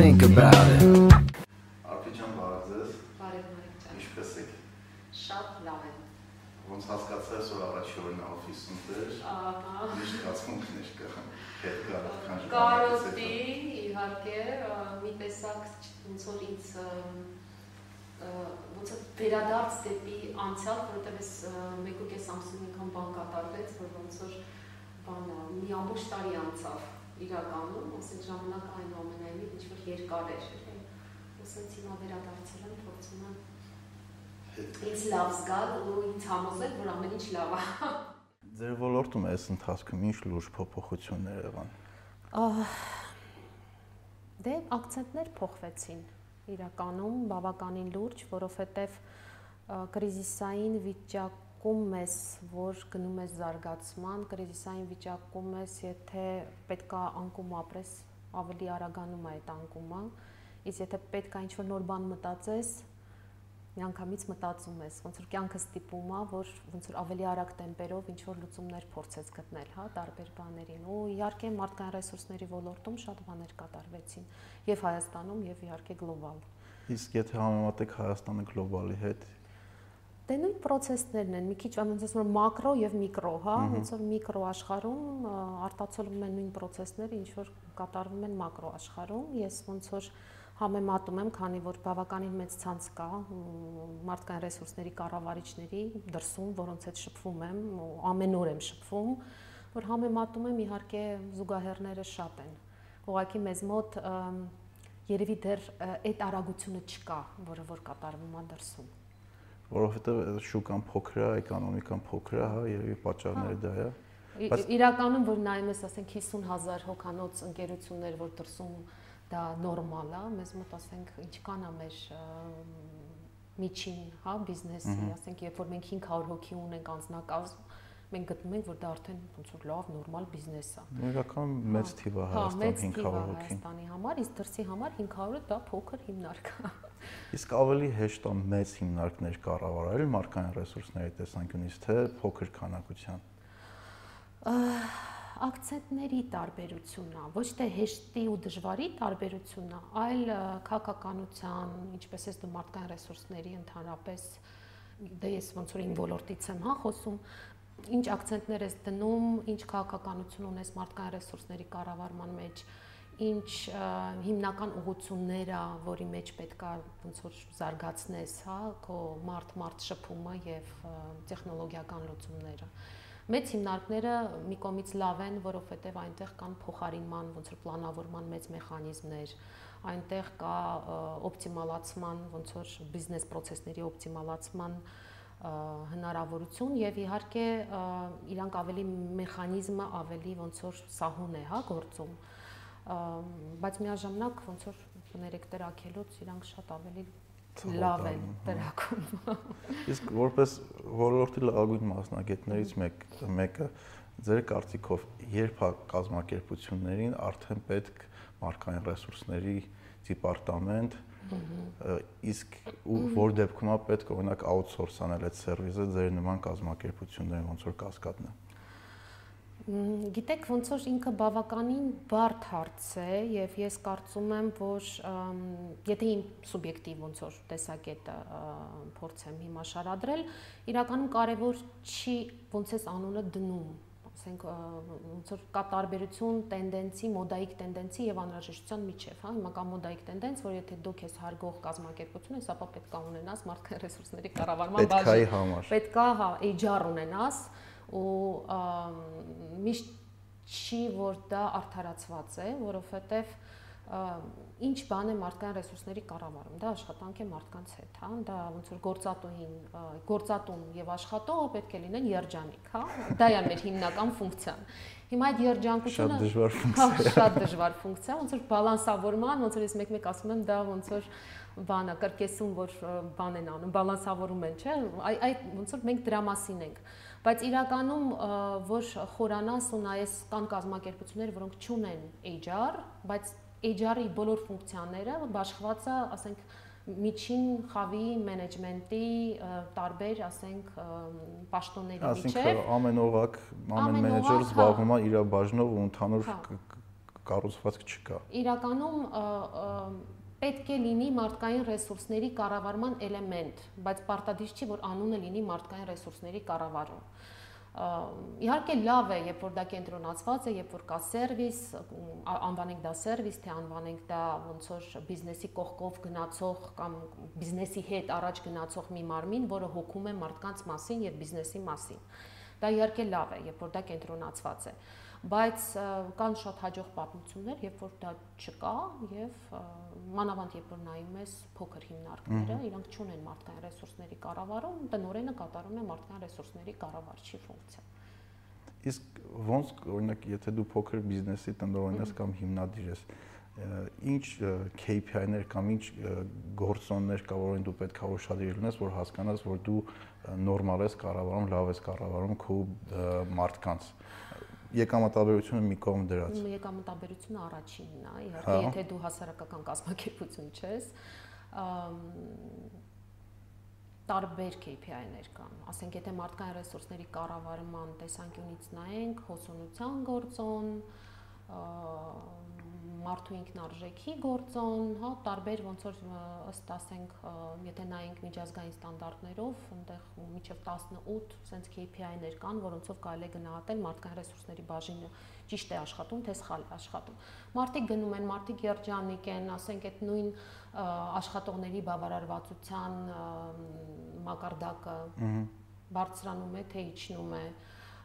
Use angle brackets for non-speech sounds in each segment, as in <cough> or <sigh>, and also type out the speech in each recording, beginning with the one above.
think about it. Արփիջան բարև ձեզ։ Բարև Մարիկ ջան։ Ինչպե՞ս եք։ Շատ լավ եմ։ Ոնց հասկացա որ առաջի օրն օֆիսում դեր։ Ահա։ Ինչ զգացմունքներ կա։ Հետ գա քան Կարոտի, իհարկե, մի տեսակ ոնց որ ինձ ոնց որ վերադարձ դեպի անցյալ, որովհետև ես 1.5 ամսում ինքան բան կատարվեց, որ ոնց որ բանը մի ամբողջ տարի անցավ իրականում, ասենք ժամանակը այնուամենայնիվ ինչ որ երկար էր, էլի։ Ասենց հիմա վերադարձել եմ, փորձում եմ ինձ լավ զգալ ու ինձ համոզել, որ ամեն ինչ լավ է։ <laughs> Ձեր ոլորտում այս ընթացքում ինչ լուրջ փոփոխություններ եղան։ Դե акցենտներ փոխվեցին իրականում բավականին լուրջ, որովհետև կրիզիսային վիճակում ես, որ գնում ես զարգացման, կրիզիսային վիճակում ես, եթե պետքա անկում ապրես, ավելի արագանում է այդ անկումը, իսկ եթե պետքա ինչ-որ նոր բան մտածես, միանգամից մտածում ես, ոնց որ կյանքը ստիպում է, որ ոնց որ ավելի արագ տեմպերով ինչ որ լուծումներ փորձես գտնել, հա, տարբեր բաներին։ Ու իհարկե մարդկային ռեսուրսների ոլորտում շատ բաներ կատարվեցին, եւ Հայաստանում, եւ իհարկե գլոբալ։ Իսկ եթե համեմատեք Հայաստանը գլոբալի հետ, Դե նույն process-ներն են, մի քիչ ոնց ասում եմ մակրո եւ միկրո, հա, ոնց որ միկրո աշխարհում արտացոլվում են նույն process-ները, ինչ որ կատարվում են մակրո աշխարհում։ Ես ոնց որ համեմատում եմ, քանի որ բավականին մեծ ցանց կա մարդկային ռեսուրսների կառավարիչների դրսում, որոնց հետ շփվում եմ, ամեն օր եմ շփվում, որ համեմատում եմ իհարկե զուգահեռները շատ են։ Ուղղակի մեզ մոտ երևի դեռ այդ արագությունը չկա, որը որ կատարվում է դրսում։ որովհետև շուկան փոքր է, էկոնոմիկան փոքր է, հա, երևի պատճառները դա է։ Բայց- Իրականում որ նայում ես, ասենք 50000 հոկանոց ընկերություններ, որ դրսում դա նորմալ է, մեզ մոտ ասենք ինչքան է մեր միջին, հա, բիզնեսի, ասենք երբ որ մենք 500 հոգի ունենք անձնակազմ, մենք գտնում ենք, որ դա արդեն ոնց որ լավ, նորմալ բիզնես է։ Իրական մեծ թիվ է Հա, մեծ Հայաստան թիվ է 500 հոգի։ Հայաստանի համար, իսկ դրսի համար 500-ը դա փոքր հիմնարկ է։ Իսկ ավելի հեշտ է մեծ հիմնարկներ կառավարել մարքային ռեսուրսների տեսանկյունից, թե փոքր քանակության։ Ակցենտների տարբերությունն է, ոչ թե հեշտի ու դժվարի տարբերությունն է, այլ քաղաքականության, ինչպես ես դու մարդկային ռեսուրսների ընդհանրապես դե ես ոնց որ իմ ոլորտից եմ, հա, խոսում, ինչ ակցենտներ ես դնում, ինչ քաղաքականություն ունես մարդկային ռեսուրսների կառավարման մեջ, ինչ հիմնական ուղություններ ա, որի մեջ պետքա ոնց որ զարգացնես, հա, քո մարդ-մարդ շփումը եւ տեխնոլոգիական լուծումները մեծ հիմնարկները մի կողմից լավ են, որովհետև այնտեղ կան փոխարինման, ոնց որ պլանավորման մեծ մեխանիզմներ, այնտեղ կա օպտիմալացման, ոնց որ բիզնես process-ների օպտիմալացման հնարավորություն եւ իհարկե իրանք ավելի մեխանիզմը ավելի ոնց որ սահուն է, հա, գործում։ Ա, բայց միաժամանակ ոնց որ կներեք տրակելուց իրանք շատ ավելի լավ են տրակում։ Իսկ որպես ոլորտի լավագույն մասնագետներից մեկ մեկը ձեր կարծիքով երբ է կազմակերպություններին արդեն պետք մարդկային ռեսուրսների դիպարտամենտ իսկ որ դեպքում է պետք օրինակ outsource անել այդ սերվիսը ձեր նման կազմակերպություններին ոնց որ կասկադն է Գիտեք, ոնց որ ինքը բավականին բարդ հարց է եւ ես կարծում եմ, որ եթե իմ սուբյեկտիվ ոնց որ տեսակետը փորձեմ հիմա շարադրել, իրականում կարևոր չի ոնց էս անունը դնում ասենք ոնց որ կա տարբերություն տենդենսի, մոդայիկ տենդենսի եւ անհրաժեշտության միջև, հա, հիմա կա մոդայիկ տենդենս, որ եթե դուք ես հարգող կազմակերպություն ես, ապա պետք է ունենաս մարդկային ռեսուրսների կառավարման պետքայի համար պետքա հա HR ունենաս ու միշտ չի որ դա արդարացված է, որովհետև ինչ բան է մարդկային ռեսուրսների կառավարում, դա աշխատանք է մարդկանց հետ, հա, դա ոնց որ գործատուին, ա, գործատուն եւ աշխատողը պետք է լինեն երջանիկ, հա, դա է մեր հիմնական ֆունկցիան։ Հիմա այդ երջանկությունը շատ դժվար Հա, ֆունկցիա շատ դժվար ֆունկցիա, ոնց որ բալանսավորման, ոնց որ ես մեկ-մեկ ասում եմ, դա ոնց որ բանը կրկեսում, որ բան են անում, բալանսավորում են, չէ՞։ Այ այդ ոնց որ մենք դրա մասին ենք։ Բայց իրականում որ խորանաս ու նայես կան կազմակերպություններ, որոնք չունեն HR, բայց HR-ի բոլոր ֆունկցիաները բաշխված է, ասենք, միջին խավի մենեջմենտի տարբեր, ասենք, պաշտոնների միջև ամեն օղակ, ամեն մենեջեր հա։ զբաղվում է իր բաժնով ու ընդհանուր Հա։ կառուցվածք չկա։ Իրականում պետք է լինի մարդկային ռեսուրսների կառավարման էլեմենտ, բայց պարտադիր չի, որ անունը լինի մարդկային ռեսուրսների կառավարում իհարկե լավ է, երբ որ դա կենտրոնացված է, երբ որ կա սերվիս, անվանենք դա սերվիս, թե անվանենք դա ոնց որ բիզնեսի կողքով գնացող կամ բիզնեսի հետ առաջ գնացող մի մարմին, որը հոգում է մարդկանց մասին եւ բիզնեսի մասին։ Դա իհարկե լավ է, երբ որ դա կենտրոնացված է բայց կան շատ հաջող պատմություններ, երբ որ դա չկա եւ մանավանդ երբ որ նայում ես փոքր հիմնարկները, իրանք չունեն մարդկային ռեսուրսների կառավարում, տնորենը կատարում է մարդկային ռեսուրսների կառավարչի ֆունկցիա։ Իսկ ոնց օրինակ եթե դու փոքր բիզնեսի տնօրեն ես կամ հիմնադիր ես, ինչ KPI-ներ կամ ինչ գործոններ կա, որին դու պետք է ուշադրի լինես, որ հասկանաս, որ դու նորմալ ես կառավարում, լավ ես կառավարում քո մարդկանց եկամտաբերությունը մի կողմ դրած։ Եկամտաբերությունը առաջինն է, իհարկե, հա։ եթե դու հասարակական կազմակերպություն ես, տարբեր KPI-ներ կան։ Ասենք, եթե մարդկային ռեսուրսների կառավարման տեսանկյունից նայենք, հոսունության գործոն, մարդու ինքնարժեքի գործոն, հա, տարբեր ոնց որ ըստ ասենք, եթե նայենք միջազգային ստանդարտներով, այնտեղ միջև 18 sense KPI-ներ կան, որոնցով կարելի է գնահատել մարդկային ռեսուրսների բաժինը ճիշտ է աշխատում, թե սխալ է աշխատում։ Մարդիկ գնում են, մարդիկ երջանիկ են, ասենք այդ նույն աշխատողների բավարարվածության մակարդակը բարձրանում է, թե իջնում է,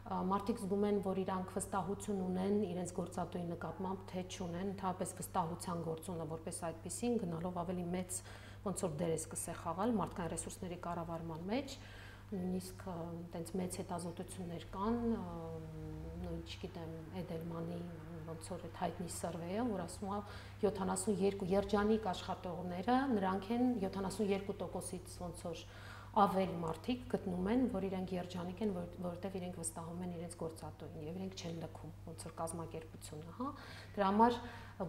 մարդիկ զգում են, որ իրանք վստահություն ունեն իրենց գործատուի նկատմամբ, թե չունեն, ընդհանրապես վստահության գործոնը որպես այդպեսին գնալով ավելի մեծ ոնց որ դեր է սկսե խաղալ մարդկային ռեսուրսների կառավարման մեջ, նույնիսկ տենց մեծ հետազոտություններ կան, նույն չգիտեմ, Էդելմանի ոնց որ այդ հայտնի սերվեյը, որ ասում է 72 երջանիկ աշխատողները, նրանք են 72%-ից ոնց որ ավել մարդիկ գտնում են, որ իրենք երջանիկ են, որ, որովհետև իրենք վստահում են իրենց գործատուին եւ իրենք չեն լքում ոնց որ կազմակերպությունը, հա։ Դրա համար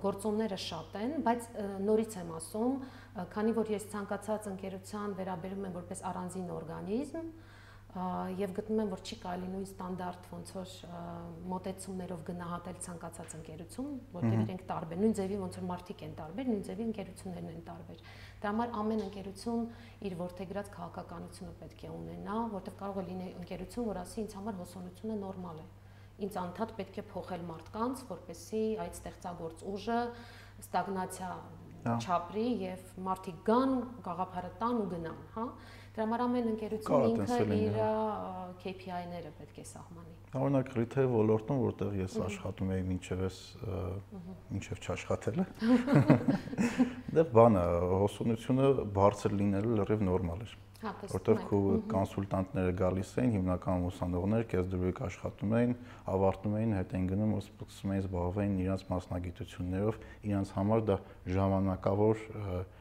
գործոնները շատ են, բայց նորից եմ ասում, քանի որ ես ցանկացած ընկերության վերաբերում եմ որպես առանձին օրգանիզմ, եւ գտնում եմ, որ չի կարելի նույն ստանդարտ ոնց որ մոտեցումներով գնահատել ցանկացած ընկերություն, որտեղ իրենք տարբեր, նույն ձևի ոնց որ մարդիկ են տարբեր, նույն ձևի ընկերություններն են տարբեր։ Դա համար ամեն ընկերություն իր որթեգրած քաղաքականությունը պետք է ունենա, որտեղ կարող է լինել ընկերություն, որ ասի ինձ համար հոսոնությունը նորմալ է։ Ինձ անդադ պետք է փոխել մարդկանց, որպեսզի այդ ստեղծագործ ուժը ստագնացիա չապրի եւ մարդիկ գան, գաղափարը տան ու գնան, հա։ Դրա համար ամեն ընկերություն ինքը իր KPI-ները պետք է սահմանի։ Օրինակ retail ոլորտում, որտեղ ես աշխատում եի մինչև ես մինչև չաշխատելը։ <laughs> Դե բանը, հոսունությունը բարձր լինելը լրիվ նորմալ էր։ որտեղ քո կոնսուլտանտները գալիս էին, հիմնական ուսանողներ, քեզ դրույք աշխատում էին, ավարտում էին, հետ են գնում ու սկսում էին զբաղվել իրենց մասնագիտություններով, իրենց համար դա ժամանակավոր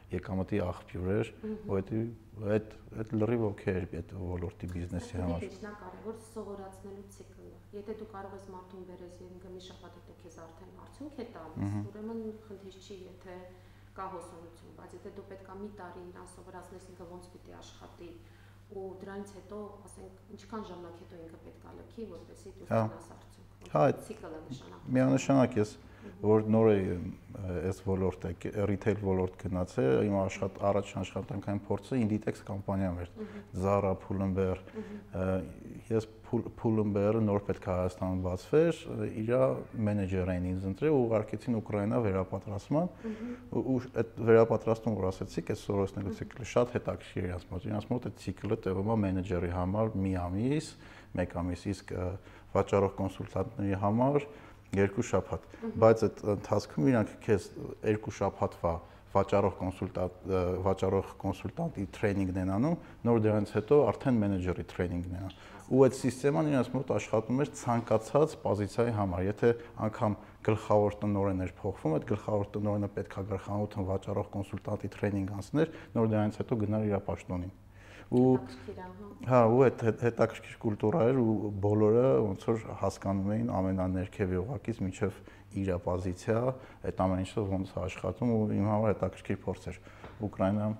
եկամտի աղբյուր էր, որովհետեւ այդ այդ լրիվ օքեյ էր այդ ոլորտի բիզնեսի համար։ Դա կարևոր սովորացնելու ցիկլը։ Եթե դու կարող ես մարդուն բերես եւ մի շաբաթ հետո քեզ արդեն արդյունք է տալիս, ուրեմն խնդիր չի, եթե կա հոսանություն, բայց եթե դու պետքա մի տարի իրան սովորացնես ինքը ոնց պիտի աշխատի ու դրանից հետո, ասենք, ինչքան ժամանակ հետո ինքը պետքա լքի, որպեսզի դու հա։ ստանաս արդյունք։ Հա, ցիկլը նշանակում։ Միանշանակ ես որ նոր է այս ոլորտը retail ոլորտ գնացել, իմ աշխատ առաջ աշխատանքային փորձը Inditex կամպանիայում էր։ Zara, Pull&Bear։ Ես Pull&Bear-ը նոր պետք է Հայաստանում բացվեր, իր մենեջեր էին ինձ ընտրել ու ուղարկեցին Ուկրաինա վերապատրաստման։ Ու այդ վերապատրաստում որ ասեցիք, այս սորոսնելու ցիկլը շատ հետաքրքիր է մոտ։ Իրաց մոտ այդ ցիկլը տևում է մենեջերի համար մի ամիս, մեկ ամիս, իսկ վաճառող կոնսուլտանտների համար երկու շաբաթ, բայց այդ ընթացքում իրանք քեզ երկու շաբաթվա վաճառող կոնսուլտանտ վաճառող կոնսուլտանտի տրեյնինգն են անում, նոր դրանից հետո արդեն մենեջերի տրեյնինգն անում։ Ու այդ համակարգն իրաց մոտ աշխատում էր ցանկացած պոզիցիայի համար։ Եթե անգամ գլխավոր տնօրեն էր փոխվում, այդ գլխավոր տնօրենը պետքա գլխանութն վաճառող կոնսուլտանտի տրեյնինգ անցներ, նոր դրանից հետո գնար իր պաշտոնին ու հա ու այդ հետաքրքիր կուլտուրա էր ու բոլորը ոնց որ հասկանում էին ամենաներքևի օղակից միջև իր պոզիցիա, այդ ամեն ինչը ոնց է աշխատում ու իմ համար հետաքրքիր փորձ էր Ուկրաինայում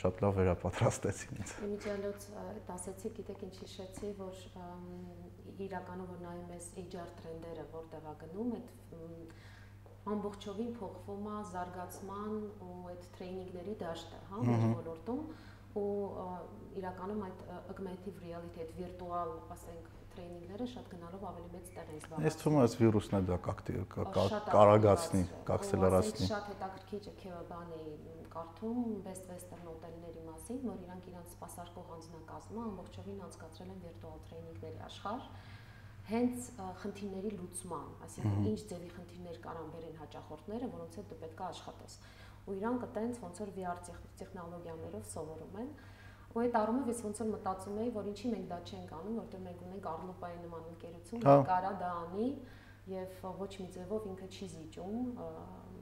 շատ լավ վերապատրաստեցին ինձ։ Իմիջիալոց դասեցի, գիտեք ինչ հիշեցի, որ իրականում որ նայում ես HR տրենդերը որտեղ է գնում, այդ ամբողջովին փոխվում է զարգացման ու այդ տրեյնինգների դաշտը, հա, մեր ոլորտում ու իրականում այդ augmented reality, այդ վիրտուալ, ասենք, տրեյնինգները շատ գնալով ավելի մեծ տեղ են զբաղվում։ Ես թվում է, վիրուսն է դա կարագացնի, կաքսելարացնի։ Շատ հետաքրքիր է բան էի կարդում best western հոթելների մասին, որ իրանք իրանք սպասարկող անձնակազմը ամբողջովին անցկացրել են վիրտուալ տրեյնինգների աշխարհ հենց խնդիրների լուծման, այսինքն ինչ ձևի խնդիրներ կարան բերեն հաճախորդները, որոնց հետ դու պետք է աշխատես։ Ու իրանք այտենց ոնց որ VR տեխնոլոգիաներով սովորում են, ու այդ առումով ես ոնց որ մտածում էի, որ ինչի մենք դա չենք անում, որտեղ մենք ունենք Arlopa-ի նման ընկերություն, որ կարա դա անի եւ ոչ մի ձևով ինքը չի զիջում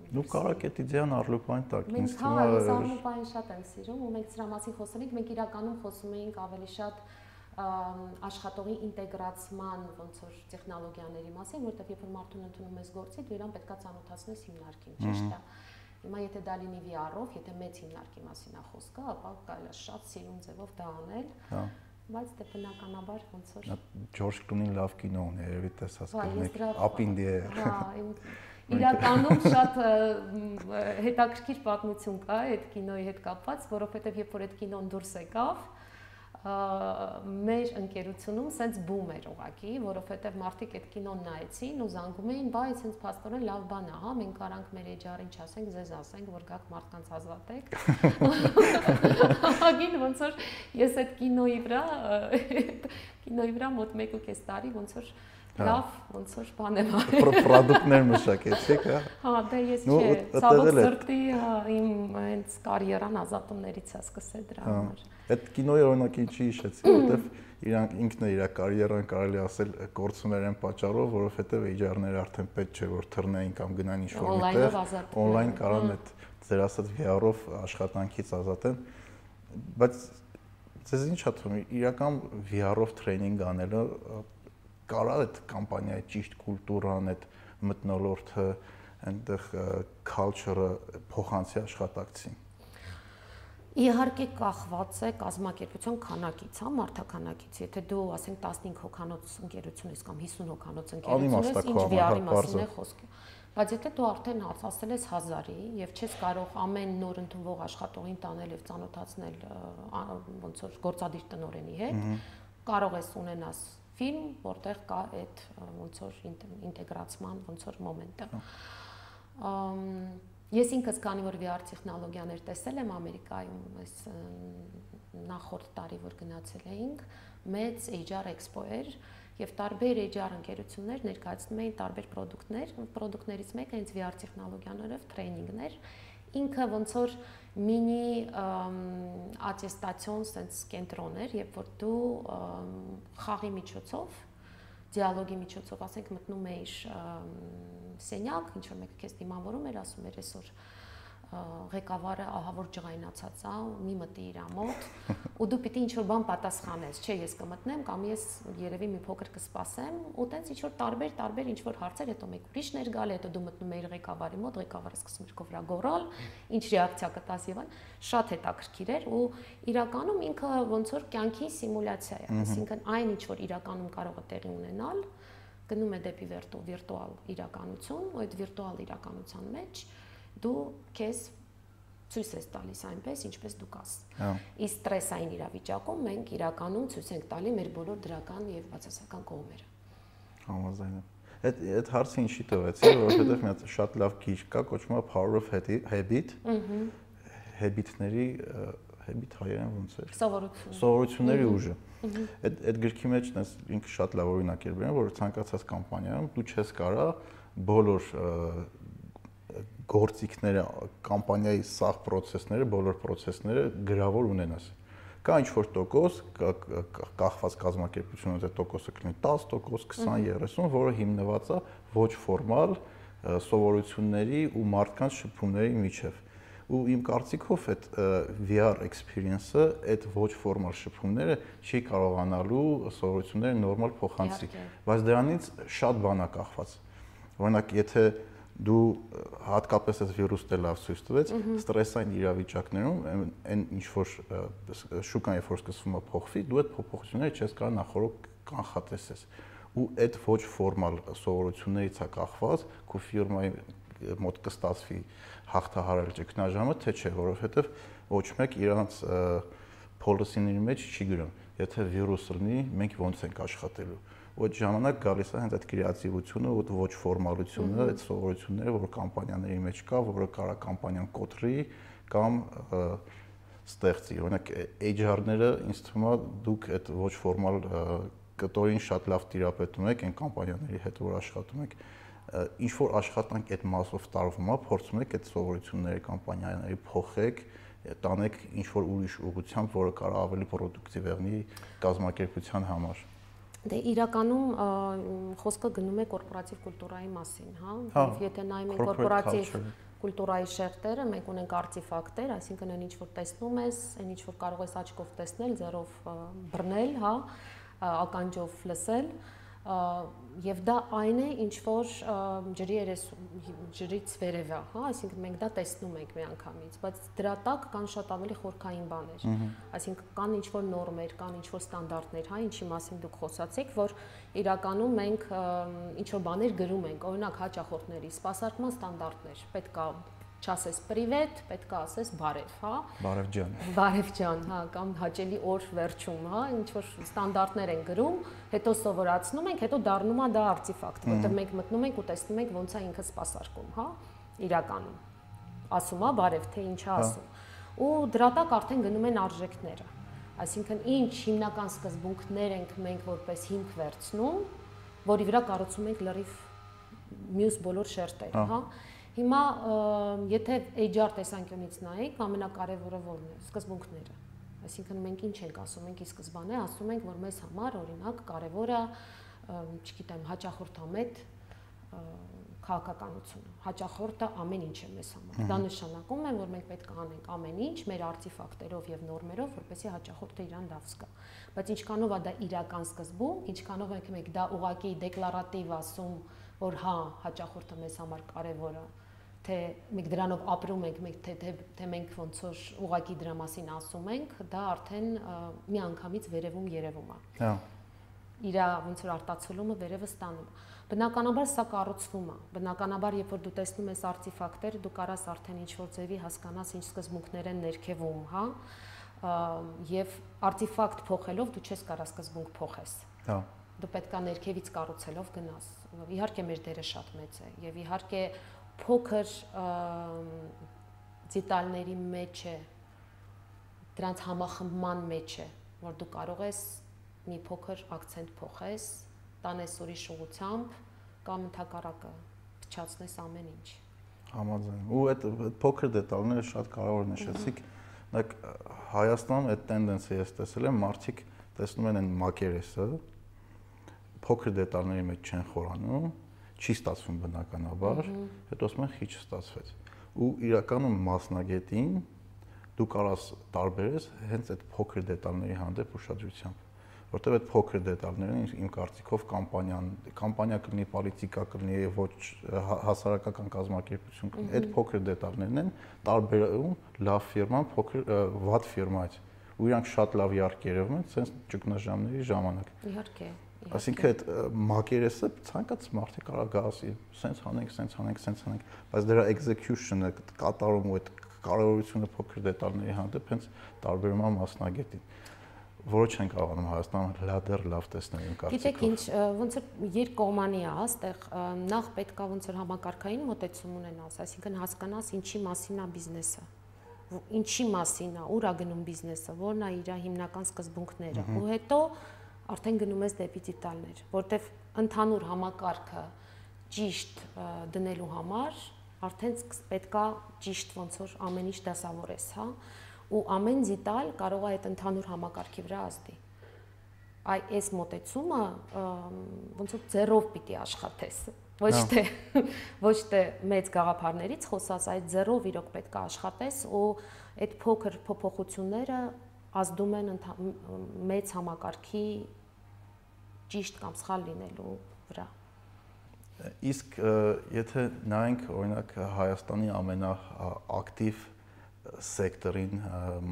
Դու կարող եք իդեան Arlopa-ին տակ ինձ թվում է։ Մենք հա, Arlopa-ին շատ եմ սիրում ու մենք սրա մասին խոսում ենք, մենք իրականում խոսում էինք ավելի շատ աշխատողի ինտեգրացման ոնց որ տեխնոլոգիաների մասին, որտեղ երբ որ մարդուն ընդունում ես գործի, դու իրան պետքա ծանոթացնես հիմնարկին, ճիշտ է։ Հիմա եթե դա լինի VR-ով, եթե մեծ հիմնարկի մասին է խոսքը, ապա կարելի է շատ սիրուն ձևով դա անել։ Հա բայց դե բնականաբար ոնց որ Ջորջ Կլունին լավ կինո ունի, երևի տեսած կլինեք. Up in the Air։ Հա, <laughs> իրականում շատ հետաքրքիր պատմություն կա այդ կինոյի հետ կապված, որովհետև երբ որ այդ կինոն դուրս եկավ, մեր ընկերությունում սենց բում էր ուղակի, որովհետև մարդիկ այդ կինոն նայեցին ու զանգում էին, բայ սենց փաստորեն լավ բան է, հա, մենք կարանք մեր էջարին չասենք, ձեզ ասենք, որ գաք մարդկանց ազատեք։ Հագին ոնց որ ես այդ կինոյի վրա կինոյի վրա մոտ 1.5 տարի ոնց որ Հա։ լավ ոնց որ բան եմ արել պրոդուկտներ մշակեցիք հա հա դե ես չէ ցավոք սրտի հա իմ հենց կարիերան ազատումներից է սկսել դրա հա։ համար այդ կինոյի օրինակը ինչի հիշեցի որովհետև իրանք ինքն է իր կարիերան կարելի ասել կորցուներ են պատճառով որովհետև էջարները արդեն պետք չէ որ թռնեին կամ գնային ինչ-որ միտեղ օնլայն կարան այդ ձեր ասած VR-ով աշխատանքից ազատեն բայց ձեզ ինչ է թվում իրական VR-ով տրեյնինգ անելը կարա այդ կամպանիայի ճիշտ կուլտուրան, այդ մտնոլորտը, այնտեղ culture-ը փոխանցի աշխատակցին։ Իհարկե կախված է կազմակերպության քանակից, հա, մարդականակից։ Եթե դու, ասենք 15 հոկանոց ընկերություն ես կամ 50 հոկանոց ընկերություն ես, ինչ VR-ի մասին է խոսքը։ Բայց եթե դու արդեն հասել ես 1000-ի եւ չես կարող ամեն նոր ընդունվող աշխատողին տանել եւ ծանոթացնել ոնց որ գործադիր տնորենի հետ, կարող ես ունենաս ֆիլմ, որտեղ կա այդ ոնց որ ինտեգրացման ոնց որ մոմենտը։ Ամ ես ինքս քանի որ VR տեխնոլոգիաներ տեսել եմ Ամերիկայում, այս նախորդ տարի որ գնացել էինք, մեծ HR Expo էր եւ տարբեր HR ընկերություններ ներկայացնում էին տարբեր ապրանքներ, ապրանքներից մեկը հենց VR տեխնոլոգիաներով տրեյնինգներ ինքը ոնց որ մինի ատեստացիոն sense կենտրոն էր, երբ որ դու խաղի միջոցով դիալոգի միջոցով, ասենք մտնում էիր սենյակ, ինչ որ մեկը քեզ դիմավորում էր, ասում էր այսօր ղեկավարը ահա որ ջղայնացած է, մի մտի իր մոտ, ու դու պիտի ինչ որ բան պատասխանես, չէ, ես կմտնեմ կամ ես երևի մի փոքր կսպասեմ, ու տենց ինչ որ տարբեր տարբեր ինչ որ հարցեր, հետո մեկ ուրիշներ գալ, հետո դու մտնում ես ղեկավարի մոտ, ղեկավարը սկսում էր քո վրա գոռալ, ինչ ռեակցիա կտաս եւ այլն, շատ հետաքրքիր էր ու իրականում ինքը ոնց որ կյանքի սիմուլյացիա է, այսինքն այն ինչ որ իրականում կարող է տեղի ունենալ, գնում է դեպի վիրտուալ իրականություն, ու այդ վիրտուալ իրականության մեջ դու քեզ ցույց ես տալիս այնպես, ինչպես դու կաս։ Հա։ Իսկ ստրեսային իրավիճակում մենք իրականում ցույց ենք տալի մեր բոլոր դրական եւ բացասական կողմերը։ Համաձայն եմ։ Այդ այդ հարցը ինչի տվեցի, որովհետեւ մի հատ շատ լավ գիրք կա, կոչվում է Power of Habit։ Ահա։ Habit-ների habit հայերեն ոնց է։ Սովորություն։ Սովորությունների ուժը։ Այդ այդ գրքի մեջ դες ինքը շատ լավ օրինակ էր բերում, որ ցանկացած կամպանիայում դու չես կարա բոլոր գործիքները, կամպանիայի սաղ process-ները, բոլոր process-ները գրավոր ունենաս։ Կա ինչ որ տոկոս, կախված կազմակերպությունից այդ տոկոսը կլինի 10%, 20, 30, որը հիմնված է ոչ ֆորմալ սովորությունների ու մարդկանց շփումների միջև ու իմ կարծիքով այդ VR experience-ը այդ ոչ ֆորմալ շփումները չի կարողանալու սովորությունները նորմալ փոխանցի բայց դրանից շատ բան է կախված օրինակ եթե դու հատկապես այս վիրուսը լավ ցույց տվեց ստրեսային իրավիճակներում այն ինչ որ շուկան երբ որ սկսվում է փոխվի դու այդ փոփոխությունները չես կարող նախորդ կանխատեսես ու այդ ոչ ֆորմալ սովորություններից է կախված քո ֆիրմայի մոտ կստացվի հաղթահարել ճգնաժամը, թե չէ, որովհետև ոչ մեկ իրանց policy-ների մեջ չի գրում, եթե վիրուս լինի, մենք ոնց ենք աշխատելու այդ ժամանակ գալիս է հենց այդ կրեատիվությունը, այդ ոչ ֆորմալությունը, այդ սովորությունները, որ կամպանիաների մեջ կա, որը կարա կամպանիան կոտրի կամ ստեղծի։ Օրինակ HR-ները ինձ թվում է դուք այդ ոչ ֆորմալ կտորին շատ լավ տիրապետում եք այն կամպանիաների հետ, որ աշխատում եք ինչ որ աշխատանք այդ մասով տարվում է, փորձում եք այդ սովորությունները կամպանիաների փոխեք, տանեք ինչ որ ուրիշ ուղղությամբ, որը կարող ավելի պրոդուկտիվ եղնի կազմակերպության համար։ Դե իրականում խոսքը գնում է կորպորատիվ կուլտուրայի մասին, հա, հա եւ եթե նայում ենք կորպորատիվ կուլտուրայի շերտերը, մենք ունենք արտիֆակտեր, այսինքն այն ինչ որ տեսնում ես, այն ինչ որ կարող ես աչքով տեսնել, ձեռով բռնել, հա, ականջով լսել, եւ դա այն է ինչ որ ջրի երես ջրից վերև է, հա, այսինքն մենք դա տեսնում ենք միանգամից, բայց դրա տակ կան շատ ավելի խորքային բաներ։ Այսինքն կան ինչ որ նորմեր, կան ինչ որ ստանդարտներ, հա, ինչի մասին դուք խոսացիք, որ իրականում մենք ինչ որ բաներ գրում ենք, օրինակ հաճախորդների սպասարկման ստանդարտներ, պետք է չասես պրիվետ, պետք է ասես բարև, հա։ Բարև ջան։ Բարև ջան, հա, կամ հաճելի օր վերջում, հա, ինչ որ ստանդարտներ են գրում, հետո սովորացնում ենք, հետո դառնում է դա արտիֆակտ, որտեղ մենք մտնում ենք ու տեսնում ենք ոնց է ինքը սպասարկում, հա, իրականում։ Ասում է բարև, թե ինչ է հա։ ասում։ Ու դրա տակ արդեն գնում են արժեքները։ Այսինքն ինչ հիմնական սկզբունքներ ենք մենք որպես հիմք վերցնում, որի վրա կառուցում ենք լրիվ մյուս բոլոր շերտերը, հա, հա Հիմա եթե HR տեսանկյունից նայենք, ամենակարևորը ո՞րն է։ Սկզբունքները։ Այսինքն մենք ինչ ենք ասում, մենք ի սկզբանե ասում ենք, որ մեզ համար օրինակ կարևորը, չգիտեմ, հաճախորդամետ քաղաքականությունը։ Հաճախորդը ամեն ինչ է մեզ համար։ Դա նշանակում է, որ մենք պետք է անենք ամեն ինչ մեր արտիֆակտերով եւ նորմերով, որպեսզի հաճախորդը իրան լավ զգա։ Բայց ինչքանով է դա իրական սկզբունք, ինչքանով ենք մենք դա ուղակի դեկլարատիվ ասում, որ հա, հաճախորդը մեզ համար կարևոր է, թե մենք դրանով ապրում ենք, մենք թե թե, թե մենք ոնց որ ուղակի դրա մասին ասում ենք, դա արդեն մի անգամից վերևում երևում է։ Հա։ Իրա ոնց որ արտացոլումը վերևը ստանում։ Բնականաբար սա կառուցվում է։ Բնականաբար, երբ որ դու տեսնում ես արտիֆակտեր, դու կարաս արդեն ինչ որ ձևի հասկանաս ինչ սկզբունքներ են ներքևում, հա։ Եվ արտիֆակտ փոխելով դու չես կարա սկզբունք փոխես։ Հա դու պետքա ներքևից կառուցելով գնաս։ Իհարկե մեր դերը շատ մեծ է եւ իհարկե փոքր դետալների մեջ է դրանց համախմբման մեջ է որ դու կարող ես մի փոքր акցենտ փոխես տանես ուրիշ ուղությամբ կամ ընդհակառակը փչացնես ամեն ինչ համաձայն ու այդ փոքր դետալները շատ կարևոր նշեցիք նայեք Հայաստանում այդ տենդենսը ես տեսել եմ մարդիկ տեսնում են այն մակերեսը փոքր դետալների մեջ չեն խորանում չի ստացվում բնականաբար, հետո ասում են քիչ ստացվեց։ Ու իրականում մասնագետին դու կարաս տարբերես հենց այդ փոքր դետալների հանդեպ ուշադրությամբ որտեղ այդ փոքր դետալներն իմ կարծիքով կամպանիան կամպանիա կլինի, պոլիտիկա կլինի, ոչ հասարակական կազմակերպություն կլինի, այդ փոքր դետալներն են տարբերում լավ ֆիրման փոքր վատ ֆիրմայից ու իրանք շատ լավ ярկ երևում են sense ճգնաժամերի ժամանակ։ Իհարկե։ Այսինքն այդ մակերեսը ցանկացած մարդը կարող գա ասի, սենց անենք, սենց անենք, սենց անենք, բայց դրա execution-ը կատարումը այդ կարողությունը փոքր դետալների հանդեպ հենց տարբերում է մասնագետին որը չեն կարողանում Հայաստանը լադեր լավ տեսնել իմ կարծիքով։ Գիտեք ինչ, ոնց որ երկկողմանի է, այստեղ նախ պետքա ոնց որ համակարգային մոտեցում ունենաս, այսինքն հասկանաս ինչի մասին է բիզնեսը ինչի մասին է, ուր է գնում բիզնեսը, որն է իր հիմնական սկզբունքները։ Ու հետո արդեն գնում ես դեպի դետալներ, որտեվ ընդհանուր համակարգը ճիշտ դնելու համար արդեն պետքա ճիշտ ոնց որ ամեն ինչ դասավորես, հա, ու ամեն դետալ կարող է այդ ընդհանուր համակարգի վրա ազդի։ Այ այս մոտեցումը ոնց որ ձեռով պիտի աշխատես, ոչ հա։ թե ոչ թե մեծ գաղափարներից խոսած, այ ձեռով իրոք պետք է աշխատես ու այդ փոքր փոփոխությունները ազդում են մեծ համակարգի ճիշտ կամ սխալ լինելու վրա։ Իսկ եթե նայենք օրինակ Հայաստանի ամենաակտիվ սեկտորին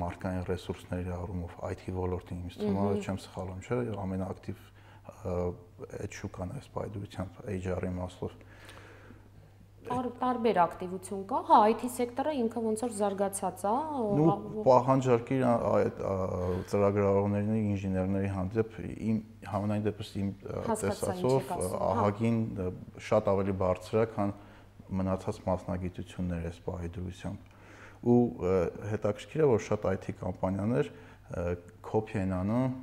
մարդկային ռեսուրսների առումով IT ոլորտին ինձ թվում է չեմ սխալվում, չէ, ամենաակտիվ այդ շուկան այս բայդրությամբ HR-ի մասով տարբեր ակտիվություն կա։ Հա, IT սեկտորը ինքը ոնց որ զարգացած է։ Ու պահանջարկի այդ ծրագրավորողների, ինժեներների հանդեպ իմ համանայն դեպս իմ տեսածով հա։ ահագին շատ ավելի բարձր է, քան մնացած մասնագիտություններ էս պահի դրությամբ։ Ու հետաքրքիր է, որ շատ IT կամպանիաներ կոպի են անում,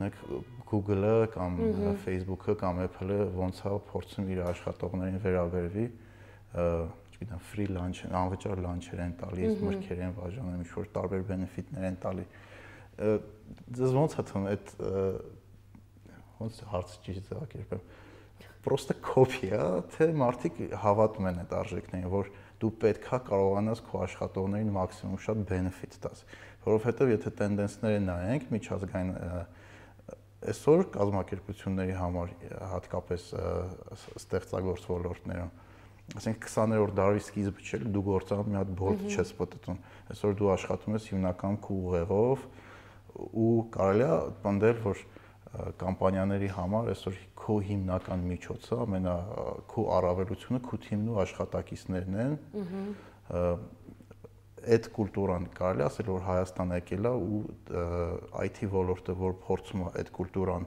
նեք Google-ը կամ Facebook-ը կամ Apple-ը ոնց է փորձում իր աշխատողներին վերաբերվի, չգիտեմ, free lunch, անվճար լանչեր են տալիս, մրգեր են բաժանում, ինչ որ տարբեր բենեֆիտներ են տալի։ Ձեզ ոնց է թվում այդ ոնց հարցը ճիշտ ձևակերպեմ։ Պրոստը կոպի է, թե մարդիկ հավատում են այդ արժեքներին, որ դու պետքա կարողանաս քո աշխատողներին մաքսիմում շատ բենեֆիտ տաս, որովհետև եթե տենդենսները նայենք միջազգային այսօր կազմակերպությունների համար հատկապես ստեղծագործ ոլորտներում ասենք 20-րդ դարի սկիզբը չէ, դու գործան մի հատ բորդ չես պատտում։ Այսօր դու աշխատում ես հիմնական քո ուղեղով ու կարելի է պնդել, որ կամպանիաների համար այսօր քո հիմնական միջոցը, ամենա քո առավելությունը քո թիմն ու աշխատակիցներն են։ այդ կուլտուրան կարելի ասել որ Հայաստան եկել է ու IT ոլորտը որ փորձում է այդ կուլտուրան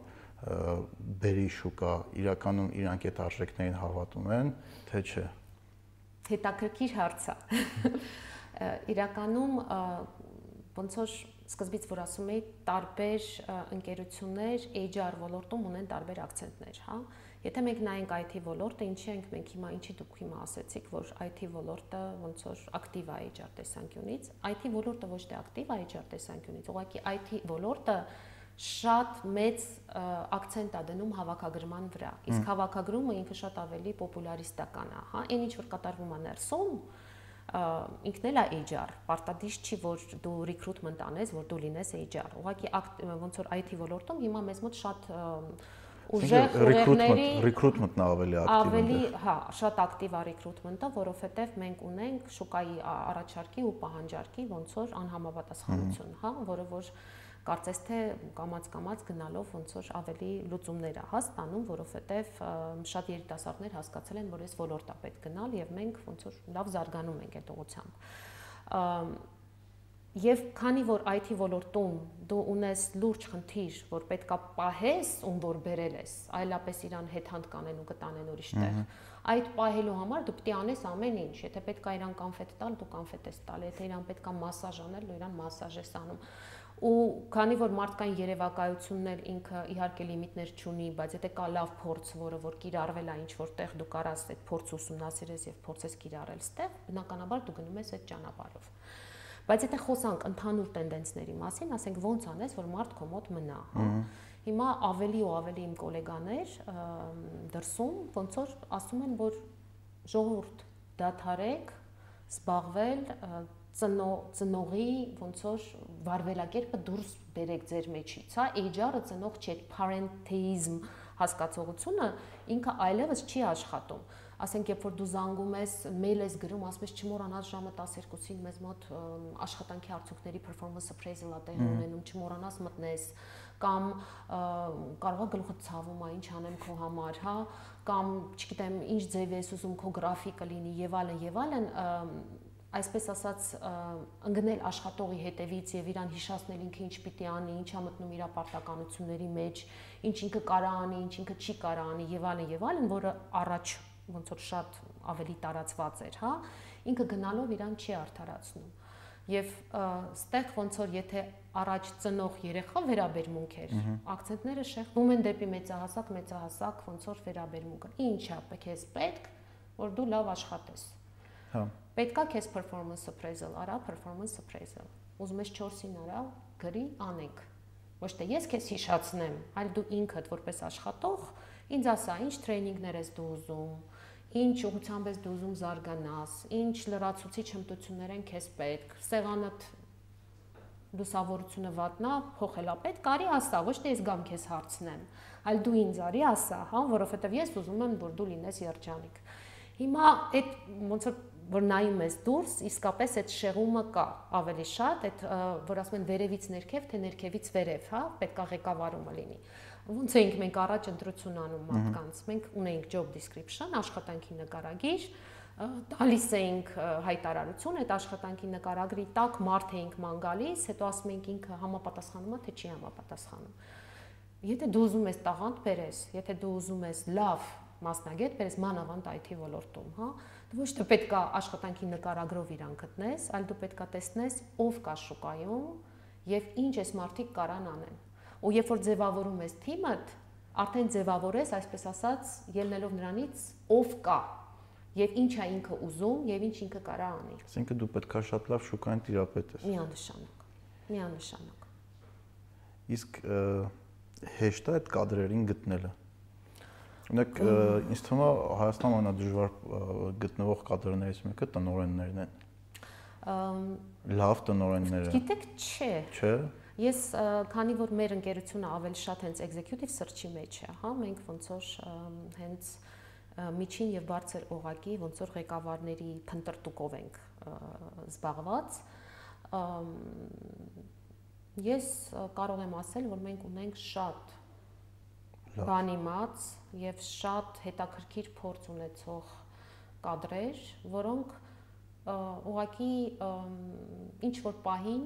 բերի շուկա իրականում իրանք այդ արժեքներին հավատում են թե չէ հետաքրքիր հարց է իրականում ոնց որ սկզբից որ ասում էի տարբեր ընկերություններ HR ոլորտում ունեն տարբեր акցենտներ, հա Եթե մենք նայենք IT ոլորտը, ինչի ենք մենք հիմա, ինչի դուք հիմա ասեցիք, որ IT ոլորտը ոնց որ ակտիվ է HR տեսանկյունից, IT ոլորտը ոչ թե ակտիվ է HR տեսանկյունից, ուղղակի IT ոլորտը շատ մեծ акցենտ է դնում հավաքագրման վրա։ Իսկ հավաքագրումը ինքը շատ ավելի պոպուլարիստական է, հա, այն ինչ որ կատարվում է ներսում, ինքն էլ է HR, պարտադիր չի որ դու recruitment անես, որ դու լինես HR։ Ուղղակի ոնց որ IT ոլորտում հիմա մեզ մոտ շատ ուժեղ ուղեղների recruitment-ն ավելի ակտիվ է։ Ավելի, հա, շատ ակտիվ է recruitment-ը, որովհետև մենք ունենք շուկայի առաջարկի ու պահանջարկի ոնց որ անհամապատասխանություն, հա, որը որ կարծես թե կամած-կամած գնալով ոնց որ ավելի լուծումներ է հաստանում, որովհետև շատ երիտասարդներ հասկացել են, որ այս ոլորտա պետք գնալ եւ մենք ոնց որ լավ զարգանում ենք այդ ուղությամբ Եվ քանի որ IT ոլորտում դու ունես լուրջ խնդիր, որ պետքա պահես, ում որ բերել ես, այլապես իրան հետհանդ կանեն ու կտանեն ուրիշ տեղ, այդ պահելու համար դու պետք է անես ամեն ինչ։ Եթե պետքա իրան կանֆետ տալ, դու կանֆետ ես տալ, եթե իրան պետքա մասաժ անել, դու իրան մասաժ ես անում։ Ու քանի որ մարդկային երևակայությունն էլ ինքը իհարկե լիմիտներ չունի, բայց եթե կա լավ փորձ, որը որ կիրառվել է ինչ որտեղ դու կարաս այդ փորձը ուսումնասիրես եւ փորձես կիրառել ստեղ, բնականաբար դու գնում ես այդ ճանապարհով։ Բայց եթե խոսանք ընդհանուր տենդենսների մասին, ասենք ոնց անես, որ մարդ քո մոտ մնա, հա։ Հիմա ավելի ու ավելի իմ գոլեգաներ դրսում ոնց որ ասում են, որ ժողովուրդ դաթարեք զբաղվել ծնո ծնողի ոնց որ վարվելակերպը դուրս բերեք ձեր մեջից, հա, HR-ը ծնող չէ, parentheism հասկացողությունը ինքը այլևս չի աշխատում ասենք երբ որ դու զանգում ես, մեյլ ես գրում, ասում ես չմոռանաս ժամը 12-ին մեզ մոտ աշխատանքի արդյունքների performance appraisal-ը տեղի ունենում, չմոռանաս մտնես կամ կարող է գլուխը ցավում ինչ անեմ քո համար, հա, կամ չգիտեմ, ինչ ձև ես ուզում քո գրաֆիկը լինի եւ այլն եւ այլն, այսպես ասած ընկնել աշխատողի հետևից եւ իրան հիշացնել ինքը ինչ պիտի անի, ինչա մտնում իր պարտականությունների մեջ, ինչ ինքը կարա անի, ինչ ինքը չի կարա անի եւ այլն եւ այլն, որը առաջ ոնց որ շատ ավելի տարածված էր, հա, ինքը գնալով իրան չի արդարացնում։ Եվ ստեղ ոնց որ եթե առաջ ծնող երեխա վերաբերմունք էր, акցենտները շեղվում են դեպի մեծահասակ, մեծահասակ ոնց որ վերաբերմունքը։ Ինչա՞ քեզ պետք, որ դու լավ աշխատես։ Հա։ Պետքա քեզ performance appraisal արա, performance appraisal։ Ուզում ես 4-ին արա, գրի, անենք։ Ոչ թե ես քեզ հիշացնեմ, այլ դու ինքդ որպես աշխատող ինձ ասա, ինչ տրեյնինգներ ես դու ուզում, ինչ ուղղությամբ ես դու ուզում զարգանաս, ինչ լրացուցիչ հմտություններ են քեզ պետք, սեղանդ լուսավորությունը վատնա, փոխելա պետք, կարի ասա, ոչ թե ես գամ քեզ հարցնեմ, այլ դու ինձ արի ասա, հա, որովհետև ես ուզում եմ, որ դու լինես երջանիկ։ Հիմա այդ ոնց որ որ նայում ես դուրս, իսկապես այդ շեղումը կա ավելի շատ, այդ որ ասում են վերևից ներքև, թե ներքևից վերև, հա, պետքա ղեկավարումը լինի ոնց էինք մենք առաջ ընտրություն անում մարդկանց։ Մենք ունեինք job description, աշխատանքի նկարագիր, տալիս էինք հայտարարություն այդ աշխատանքի նկարագրի տակ մարդ էինք ման գալիս, հետո ասում էինք ինքը համապատասխանում է թե չի համապատասխանում։ Եթե դու ուզում ես տաղանդ բերես, եթե դու ուզում ես լավ մասնագետ բերես մանավանդ IT ոլորտում, հա, ոչ թե պետքա աշխատանքի նկարագրով իրան գտնես, այլ դու պետքա տեսնես ով կա շուկայում եւ ինչ էս մարդիկ կարան անեն։ Ու երբ որ ձևավորում ես թիմդ, արդեն ձևավորես, այսպես ասած, ելնելով նրանից ով կա եւ ինչ է ինքը ուզում եւ ինչ ինքը կարա անի։ Այսինքն դու պետքա շատ լավ շուկային տիրապետ ես։ Միանշանակ։ Միանշանակ։ Իսկ հեշտ է այդ կադրերին գտնելը։ Ունեք ինձ թվում է Հայաստանում ամենադժվար գտնվող կադրներից մեկը տնօրեններն են։ Լավ տնօրենները։ Գիտեք, չէ։ Չէ։ Ես քանի որ մեր ընկերությունը ավելի շատ հենց executive search-ի մեջ է, հա, մենք ոնց որ հենց միջին եւ բարձր օղակի ոնց որ ղեկավարների փնտրտուկով ենք զբաղված ես կարող եմ ասել որ մենք ունենք շատ բանիմաց եւ շատ հետաքրքիր փորձ ունեցող կադրեր, որոնք ուղակի ինչ որ պահին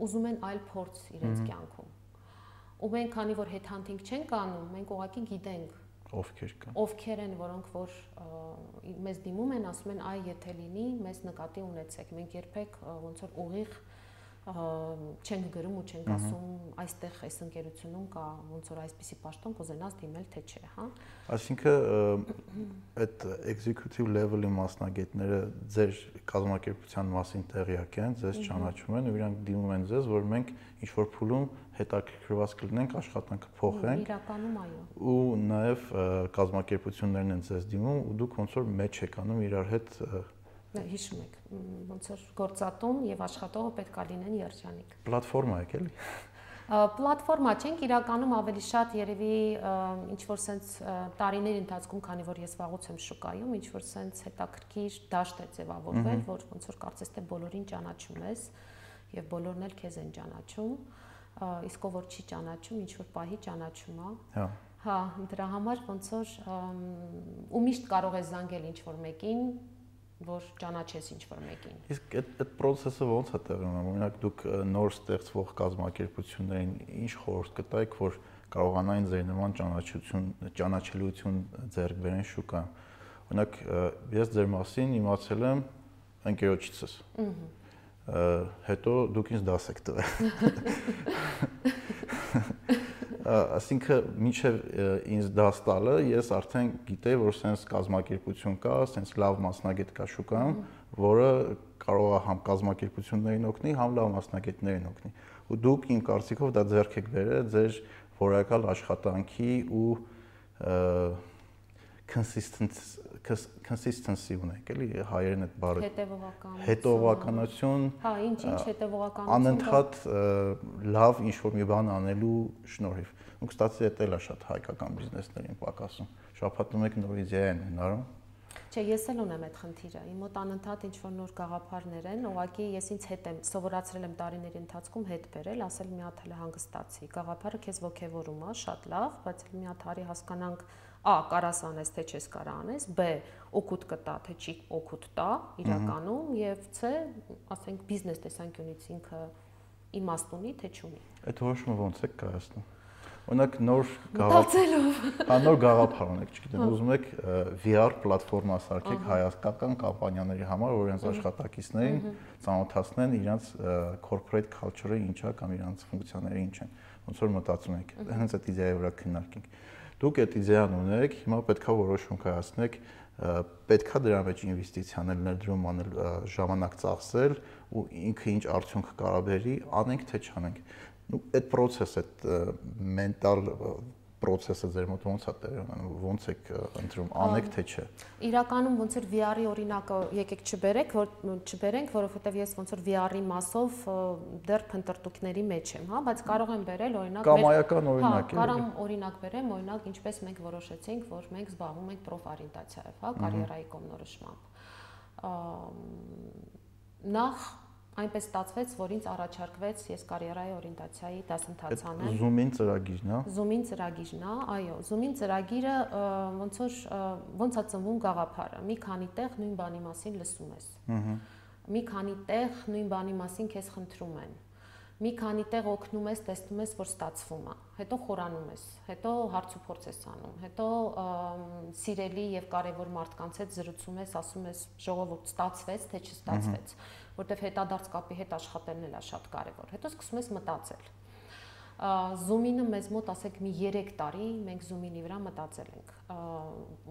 ուզում են այլ փորձ իրենց կյանքում։ Ու մենք քանի որ հետհանտինգ չենք անում, մենք ուղակի գիտենք ովքեր կան ովքեր են որոնք որ մեզ դիմում են ասում են այ եթե լինի մեզ նկատի ունեցեք մենք երբեք ոնց որ ուղիղ չենք գրում ու չենք ասում այստեղ այս ընկերությունում կա ոնց որ այսպիսի պաշտոն կուզենաս դիմել թե չէ, հա։ Այսինքն այդ executive level-ի մասնագետները ձեր կազմակերպության մասին տեղյակ են, ձեզ ճանաչում են ու իրանք դիմում են ձեզ, որ մենք ինչ որ փուլում հետաքրքրված կլինենք աշխատանքը փոխենք։ Իրականում այո։ Ու նաև կազմակերպություններն են ձեզ դիմում ու դուք ոնց որ մեջ եք անում իրար հետ հիշում եք ոնց որ գործատում եւ աշխատողը պետքա լինեն երջանիկ պլատֆորմա եք էլի պլատֆորմա չենք իրականում ավելի շատ երևի ինչ որ sense տարիների ընթացքում քանի որ ես վաղուց եմ շուկայում ինչ որ sense հետաքրքիր դաշտ է ձևավորվել որ ոնց որ կարծես թե բոլորին ճանաչում ես եւ բոլորն էլ քեզ են ճանաչում իսկ ով որ չի ճանաչում ինչ որ պահի ճանաչում է հա հա դրա համար ոնց որ ու միշտ կարող ես զանգել ինչ որ մեկին որ ճանաչես ինչ որ մեկին։ Իսկ այդ այդ process-ը ո՞նց է տեղի ունենում։ Օրինակ դուք նոր ստեղծվող կազմակերպություններին ինչ խորհուրդ կտայիք, որ կարողանային ձեր նման ճանաչություն, ճանաչելիություն ձեռք բերեն շուկա։ Օրինակ ես ձեր մասին իմացել եմ ընկերոջիցս։ Ահա հետո դուք ինձ դաս եք տվել <laughs> <laughs> ասինքն միջև ինձ դաս տալը ես արդեն գիտեի որ սենց կազմակերպություն կա, սենց լավ մասնագետ կա շուկայում, որը կարող է համ կազմակերպություններին օգնի, համ լավ մասնագետներին օգնի։ Ու դուք իմ կարծիքով դա ձեռք եք բերել ձեր որակալ աշխատանքի ու consistent consistency ունենք, էլի հայերեն այդ բառը հետևողականություն հետևողականություն հա ինչ-ինչ հետևողականություն անընդհատ լավ ինչ որ մի բան անելու շնորհիվ ու կստացի դա էլ է շատ հայկական բիզնեսներին պակասում շփաթում եք նոր իդեա են հնարում Չէ, ես էլ ունեմ այդ խնդիրը։ Իմ մոտ անընդհատ ինչ որ նոր գաղափարներ են, ուղղակի ես ինձ հետ եմ սովորացրել եմ տարիների ընթացքում հետ բերել, ասել մի հատ հələ հանգստացի։ Գաղափարը քեզ ոգևորում է, շատ լավ, բայց մի հատ հարի հասկանանք Ա կարաս անես թե չես կարա անես, Բ օգուտ կտա թե չի օգուտ տա իրականում եւ C ասենք բիզնես տեսանկյունից ինքը իմաստ ունի թե չունի։ Այդ որոշումը ո՞նց է կայացնում։ Օրինակ նոր գաղափար, հա նոր գաղափար ունեք, չգիտեմ, ուզում եք VR պլատֆորմա սարքեք հայաստանական կամպանիաների համար, որ իրենց աշխատակիցներին ծանոթացնեն իրենց corporate culture-ը ինչա կամ իրենց ֆունկցիաները ինչ են։ Ոնց որ մտածում եք, հենց այդ իդեայի վրա քննարկենք դուք այդ իդեան ունեք, հիմա պետքա որոշում կայացնեք, պետքա դրա մեջ ինվեստիցիաներ ներդրում անել, ժամանակ ծախսել ու ինքը ինչ արդյունք կարա բերի, անենք թե չանենք։ Ну, այդ process, այդ մենտալ process-ը ձեր մոտ ո՞նց է տեղի ունենում, ո՞նց եք ընտրում, անեք թե չէ։ Իրականում ոնց էր VR-ի օրինակը եկեք չբերեք, որ չբերենք, որովհետև ես ոնց որ VR-ի մասով դեռ փնտրտուքների մեջ եմ, հա, բայց կարող եմ բերել օրինակ մեր Կամայական օրինակ է։ Հա, կարող օրինակ բերեմ, օրինակ ինչպես մենք որոշեցինք, որ մենք զբաղվում ենք պրոֆօրիենտացիայով, հա, կարիերայի կողմնորոշմամբ։ Նախ այնպես ստացվեց, որ ինձ առաջարկվեց ես կարիերայի օրիենտացիայի դասընթաց անեմ։ Zoom-ին ծրագիրն է։ Zoom-ին ծրագիրն է, այո, Zoom-ին ծրագիրը ոնց որ ոնց է ծնվում գաղափարը։ Մի քանի տեղ նույն բանի մասին լսում ես։ Ահա։ Մի քանի տեղ նույն բանի մասին քեզ խնդրում են մի քանի տեղ օգնում ես, տեսնում ես, որ ստացվում է։ Հետո խորանում ես, հետո հարց ու փորձ ես անում, հետո սիրելի եւ կարեւոր մարդկանց հետ զրուցում ես, ասում ես ժողովուրդ ստացվեց, թե չստացվեց, որտեվ հետադարձ կապի հետ աշխատելն էլ է շատ կարեւոր։ Հետո սկսում ես մտածել։ Zoom-ինը մեզ մոտ ասեք մի 3 տարի մենք Zoom-ինի վրա մտածել ենք,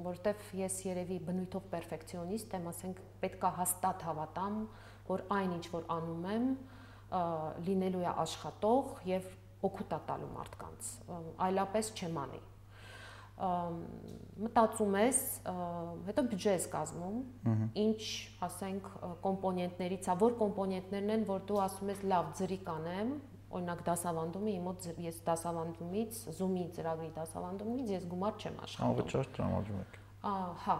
որտեվ ես երևի բնույթով պերֆեկցիոնիստ եմ, ասենք պետքա հաստատ հավատամ, որ այն ինչ որ անում եմ, լինելու է աշխատող եւ օգուտ տալու մարդկանց այլապես չեմ անի մտածում ես հետո բյուջե ես կազմում ինչ ասենք կոմպոնենտներից ա որ կոմպոնենտներն են որ դու ասում ես լավ ծրի կանեմ օրինակ դասավանդումի իմ մոտ ես դասավանդումից Zoom-ի ծրագրի դասավանդումից ես գումար չեմ աշխատում անվճար տրամադրում եք ահա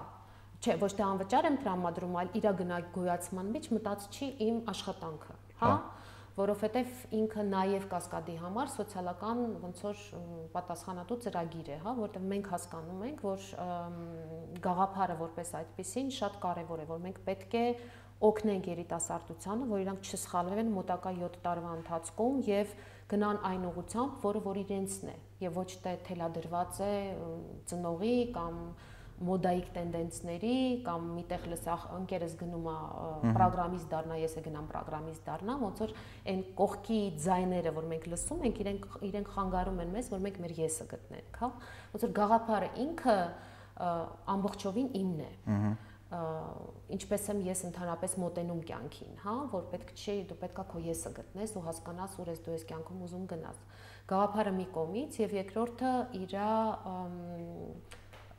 չէ ոչ թե անվճար եմ տրամադրում այլ իրա գնահատման մեջ մտածչի իմ աշխատանքը հա, հա որովհետև ինքը նաև կասկադի համար սոցիալական ոնց որ պատասխանատու ծրագիր է, հա, որտեղ մենք հասկանում ենք, որ գաղափարը որպես այդպեսին շատ կարևոր է, որ մենք պետք է օգնենք երիտասարդությանը, որ իրանք չսխալվեն մոտակա 7 տարվա ընթացքում եւ գնան այն ուղությամբ, որը որ իրենցն է եւ ոչ թե թելադրված է ծնողի կամ մոդայիկ տենդենսների կամ միտեղ լսախ ընկերս գնում է պրոգրամիստ դառնա, ես է գնամ պրոգրամիստ դառնա, ոնց որ այն կողքի ձայները, որ մենք լսում ենք, իրենք իրենք խանգարում են մեզ, որ մենք մեր եսը գտնենք, հա։ Ոնց որ գաղափարը ինքը ամբողջովին իմն է։ Ահա ինչպես եմ ես ընդհանրապես մոտենում կյանքին, հա, որ պետք չի դու պետքա քո եսը գտնես ու հասկանաս ուր ես դու ես կյանքում ուզում գնաս։ Գաղափարը մի կողմից եւ երկրորդը իրա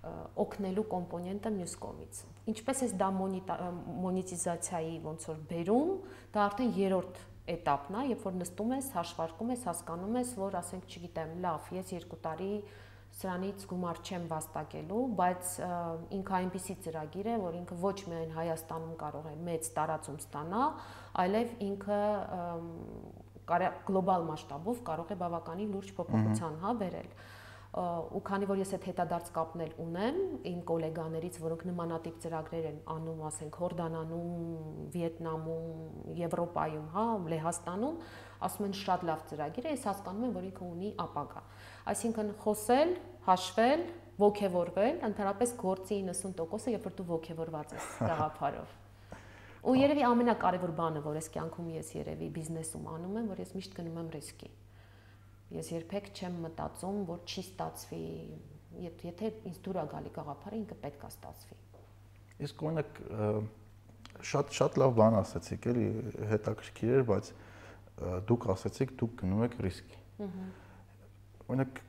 օգնելու կոմպոնենտը մյուս կողմից։ Ինչպես էս դա մոնիտիզացիայի ոնց որ բերում, դա արդեն երրորդ этаպն է, երբ որ նստում ես, հաշվարկում ես, հասկանում ես, որ ասենք, չգիտեմ, լավ, ես 2 տարի սրանից գումար չեմ վաստակելու, բայց ինքը այնպիսի ծրագիր է, որ ինքը ոչ միայն Հայաստանում կարող է մեծ տարածում ստանա, այլև ինքը գլոբալ մասշտաբով կարող է բավականին լուրջ փոփոխության հա վերել։ Ա, ու քանի որ ես այդ հետադարձ կապնել ունեմ իմ գոլեգաներից, որոնք նմանատիպ ծրագրեր են անում, ասենք Հորդանանում, Վիետնամում, Եվրոպայում, հա, Լեհաստանում, ասում են շատ լավ ծրագիր է, ես հասկանում եմ, որ ինքը ունի ապագա։ Այսինքն խոսել, հաշվել, ողքեվորվել, ընդհանրապես գործի 90%-ը, երբ որ դու ողքեվորված ես <laughs> գաղափարով։ Ու երևի ամենակարևոր բանը, որ ես կյանքում ես երևի բիզնեսում անում եմ, որ ես միշտ գնում եմ ռիսկի Ես երբեք չեմ մտածում, որ չի ստացվի, եթե ինձ դուր է գալի գաղափարը, ինքը պետք է ստացվի։ Իսկ օրինակ շատ շատ լավ բան ասացիք, էլի հետաքրքիր էր, բայց դուք ասացիք դուք գնում եք ռիսկի։ Օրինակ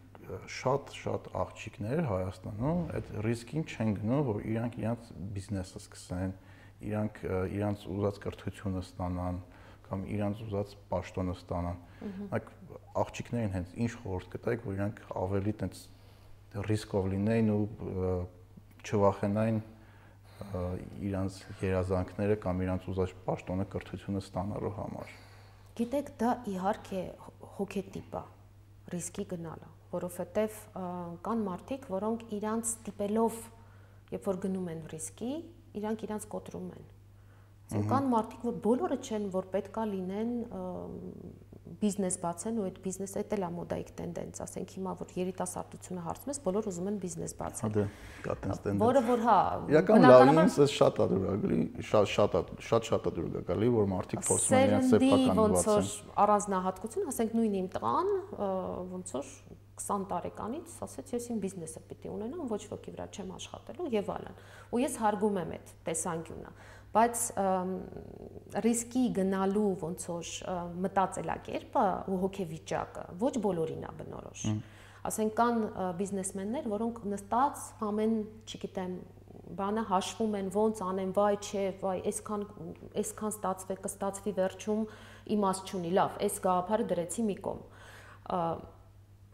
շատ շատ աղջիկներ Հայաստանում այդ ռիսկին չեն գնում, որ իրանք իրանք բիզնեսը սկսեն, իրանք իրանք ուզած կրթությունը ստանան կամ իրանք ուզած պաշտոնը ստանան։ Այդ աղջիկներին հենց ինչ խորհուրդ կտայիք, որ իրանք ավելի տենց ռիսկով լինեին ու չվախենային իրանց երազանքները կամ իրանց ուզած պաշտոնը կրթությունը ստանալու համար։ Գիտեք, դա իհարկե հոգետիպ է ռիսկի գնալը, որովհետև կան մարդիկ, որոնք իրանց տիպելով, երբ որ գնում են ռիսկի, իրանք իրանց կոտրում են։ Կան մարդիկ, որ բոլորը չեն, որ պետքա լինեն բիզնես բացեն ու այդ բիզնեսը դա էլ է մոդայիկ տենդենս, ասենք հիմա որ երիտասարդությունը հարցում ես, բոլոր ուզում են բիզնես բացել։ Հա դե, կա տենց տենդենս։ Որը որ հա, իրական լավինս է շատ է գալի, շատ շատ շատ շատ է գալի, որ մարդիկ փորձում են իրենց սեփականը բացեն։ Ոնց որ առանձնահատկություն, ասենք նույն իմ տղան, ոնց որ 20 տարեկանից ասեց ես իմ բիզնեսը պիտի ունենամ, ոչ ոքի վրա չեմ աշխատելու եւ այլն։ Ու ես հարգում եմ այդ տեսանկյունը բայց ռիսկի գնալու ոնց որ մտածելակերպը ու հոգեվիճակը ոչ բոլորին է բնորոշ։ Ասենք կան բիզնեսմեններ, որոնք նստած ամեն, չգիտեմ, բանը հաշվում են ոնց անեն, վայ, չէ, վայ, այսքան այսքան ստացվի, կստացվի վերջում իմաստ չունի։ Լավ, այս գաղափարը դրեցի մի կողմ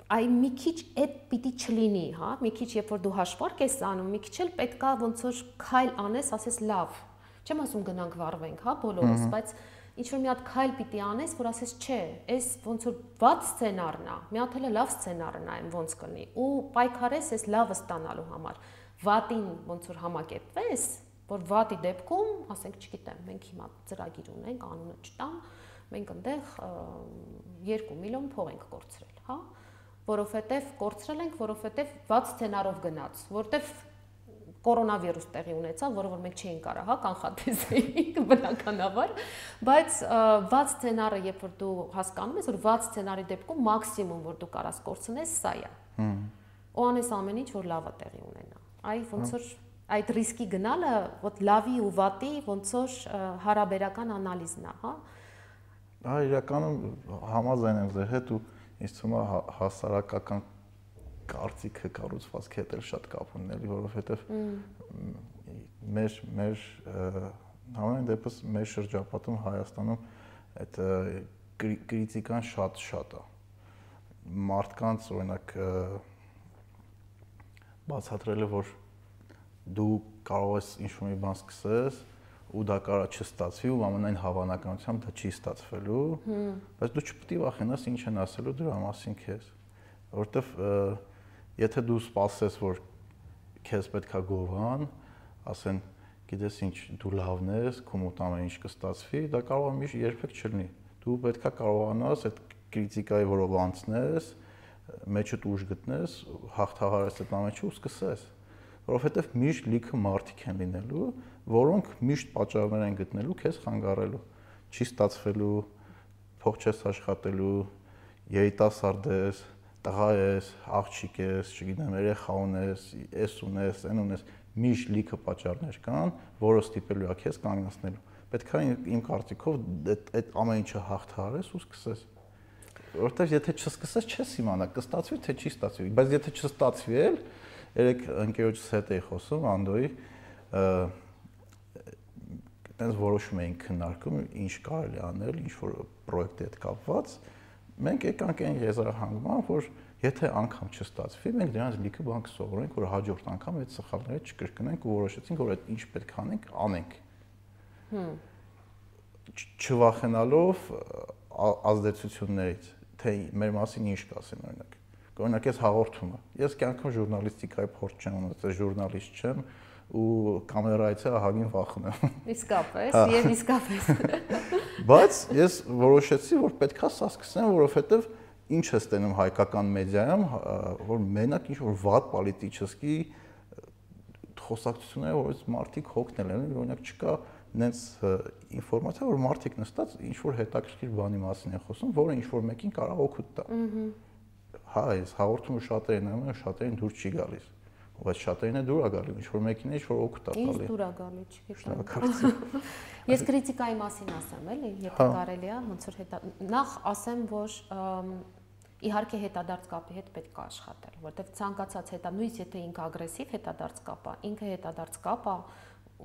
այ մի քիչ այդ պիտի չլինի, հա, մի քիչ երբ որ դու հաշվարկ ես անում, մի քիչ էլ պետքա ոնց որ քայլ անես, ասես լավ, Չեմ ասում գնանք վառվենք, հա, բոլորս, բայց ինչ որ մի հատ քայլ պիտի անես, որ ասես, չէ, այս ոնց որ ված սցենարն է, մի հատ էլ լավ սցենարն է, ոնց կլինի, ու պայքարես այս լավը ստանալու համար։ Վատին ոնց որ համակերպվես, որ վատի դեպքում, ասենք, չգիտեմ, մենք հիմա ծրագիր ունենք, անունը չտամ, մենք այնտեղ 2 միլիոն փող ենք կորցրել, հա, որովհետև կորցրել ենք, որովհետև ված սցենարով գնաց, որովհետև կորոնավիրուս տեղի ունեցավ, որը որ մենք չէինք կարող, հա, կանխատեսեինք <laughs> բնականաբար, բայց ված սցենարը, երբ որ դու հասկանում ես, որ ված սցենարի դեպքում մաքսիմում, որ դու կարաս կորցնես, սա է։ Հմ։ Ու անես ամեն ինչ, որ լավը տեղի ունենա։ Այ ոնց որ այդ ռիսկի գնալը, ոտ լավի ու վատի ոնց որ հարաբերական անալիզն է, հա։ Հա, իրականում համաձայն եմ ձեր հետ ու ինձ թվում է հա, հասարակական կարծիքը կառուցվածքի հետ էլ շատ կապ ունի, էլի, որովհետև մեր մեր համեն դեպս մեր շրջապատում Հայաստանում այդ կրիտիկան շատ շատ է մարդկանց օրինակ բացատրելը որ դու կարող ես ինչ-որ մի բան սկսես ու դա կարա չստացվի ու ամենայն հավանականությամբ դա չի ստացվելու բայց դու չպետք է վախենաս ինչ են ասելու դրա մասին քեզ որովհետև Եթե դու սպասես, որ քեզ պետքա գովան, ասեն, գիտես ինչ, դու լավն ես, քո մոտ ամեն ինչ կստացվի, դա կարող է միշտ երբեք չլինի։ Դու պետքա կարողանաս այդ քրիտիկայի որով անցնես, մեջդ ուժ գտնես, հաղթահարես այդ ամենը ու սկսես որովհետև միշտ լիքը մարդիկ են լինելու, որոնք միշտ պատճառներ են գտնելու քեզ խանգարելու։ Չի ստացվելու, փող չես աշխատելու, երիտասարդ ես, տղա ես, աղջիկ ես, չգիտեմ, երեխա ունես, ես ունես, այն ունես, միշտ լիքը պատճառներ կան, որը ստիպելու է քեզ կանգնացնելու։ Պետք է իմ կարծիքով այդ այդ ամեն ինչը հաղթահարես ու սկսես։ Որտեվ եթե չսկսես, չես իմանա կստացվի թե չի ստացվի, բայց եթե չստացվի էլ, երեք ընկերոջս հետ էի խոսում Անդոյի, այտենց որոշում էինք քննարկում, ինչ կարելի անել, ինչ որ պրոյեկտի հետ կապված, մենք եկանք այն եզրահանգման, որ եթե անգամ չստացվի, մենք դրանից լիքը բան կսովորենք, որ հաջորդ անգամ այդ սխալները չկրկնենք ու որոշեցինք, որ այդ ինչ պետք է անենք, անենք։ Հմ չվախենալով ազդեցություններից, թե մեր մասին ինչ կասեն օրինակ։ Օրինակ ես հաղորդումը։ Ես կյանքում ժուրնալիստիկայի փորձ չեմ ունեցել, ժուրնալիստ չեմ, ու կամերայից է ահագին վախնում։ <laughs> Իսկապես, հա։ եւ իսկապես։ <laughs> Բայց ես որոշեցի, որ պետքա սա սկսեմ, որովհետեւ ինչ է ստենում հայկական մեդիայում, որ մենակ ինչ որ վատ պոլիտիչեսկի խոսակցությունները, որ մարդիկ հոգնել են, օրինակ չկա նենց ինֆորմացիա, որ մարդիկ նստած ինչ որ հետաքրքիր բանի մասին են խոսում, որը ինչ որ մեկին կարող օգուտ տա։ Հա, ես հաղորդումը շատերին եմ, շատերին դուր չի գալիս բայց շատերին է դուր է գալի, ինչ որ մեկին է, ինչ որ օգուտ է տալի։ Ինչ դուր է գալի, չգիտեմ։ Ես քրիտիկայի մասին ասեմ, էլի, եթե հա։ կարելի է, ոնց որ հետա նախ ասեմ, որ իհարկե հետադարձ կապի հետ պետք է աշխատել, որտեղ ցանկացած հետա նույնիսկ եթե ինքը ագրեսիվ հետադարձ կապ է, ինքը հետադարձ կապ է,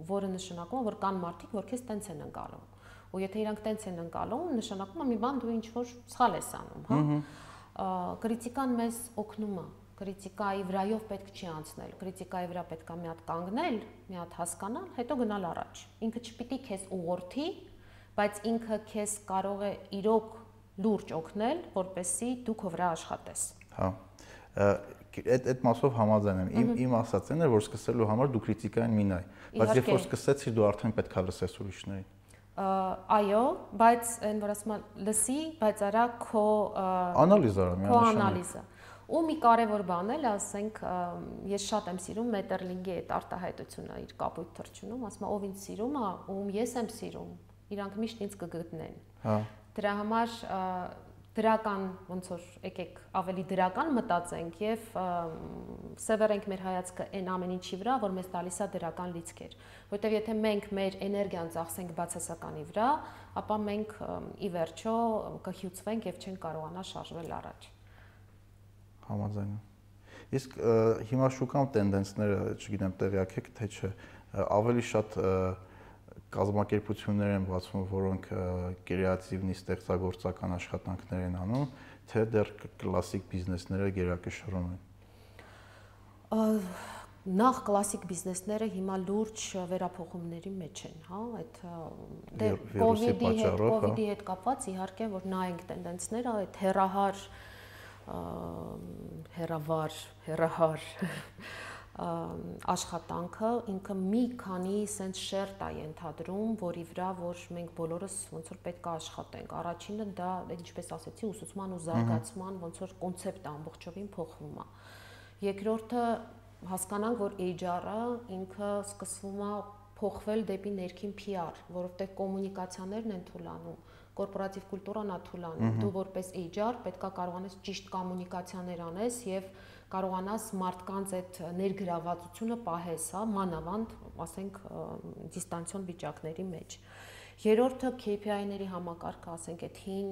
որը նշանակում է, որ կան մարդիկ, որ քեզ տենց են ընկալում։ Ու եթե իրանք տենց են ընկալում, նշանակում է մի բան դու ինչ որ սխալ ես անում, հա։ Քրիտիկան մեզ օգնում է քրիտիկայի վրայով պետք չի անցնել։ Քրիտիկայի վրա պետք է մի հատ կանգնել, մի հատ հասկանալ, հետո գնալ առաջ։ Ինքը չպիտի քեզ ուղղորդի, բայց ինքը քեզ կարող է իրոք լուրջ օգնել, որպեսզի դու քո վրա աշխատես։ Հա այդ այդ մասով համաձայն եմ։ Իմ իմ ասածն է, որ սկսելու համար դու քրիտիկային մի նայ, բայց երբ որ սկսեցիր դու արդեն պետք է լսես ուրիշներին այո, բայց այն որ ասում եմ լսի, բայց արա քո անալիզ արա միանշանակ։ Քո անալիզը։ Ու մի կարևոր բան էլ, ասենք, ես շատ եմ սիրում Մետրլինգի այդ արտահայտությունը իր կապույտ թրջունում, ասում ով ինձ սիրում է, ում ես եմ սիրում, իրանք միշտ ինձ կգտնեն։ Հա։ Դրա համար դրական ոնց որ եկեք ավելի դրական մտածենք եւ սևեռենք մեր հայացքը այն ամեն ինչի վրա, որ մեզ տալիս է դրական լիցքեր։ Որտեվ եթե մենք մեր էներգիան ծախսենք բացասականի վրա, ապա մենք ի վերջո կհյուծվենք եւ չենք կարողանա շարժվել առաջ համաձայնում։ Իսկ հիմա շուկան տենդենսները, չգիտեմ, տեղյակ եք թե չէ, ավելի շատ կազմակերպություններ են բացվում, որոնք կրեատիվնի ստեղծագործական աշխատանքներ են անում, թե դեռ կլասիկ բիզնեսները գերակշռում են։ Նախ կլասիկ բիզնեսները հիմա լուրջ վերափոխումների մեջ են, հա, այդ դե COVID-ի հետ, COVID-ի հա։ հետ կապված իհարկե որ նայենք տենդենսները, այդ հերահար հեր, հերավար, հերահար աշխատանքը ինքը մի քանի sense շերտ է ենթադրում, որի վրա որ մենք բոլորս ոնց որ պետք է աշխատենք։ Առաջինը դա ինչպես ասեցի, ուսուցման ու զարգացման ոնց որ կոնցեպտը ամբողջովին փոխվում է։ Երկրորդը հասկանանք, որ HR-ը ինքը սկսվում է փոխվել դեպի ներքին PR, որովհետև կոմունիկացիաներն են թուլանում կորպորատիվ կուլտուրան է թուլանում։ Դու որպես HR պետքա կարողանաս ճիշտ կոմունիկացիաներ անես եւ կարողանաս մարդկանց այդ ներգրավվածությունը պահես, հա, մանավանդ, ասենք, դիստանցիոն վիճակների մեջ։ Երրորդը KPI-ների համակարգը, ասենք, այդ հին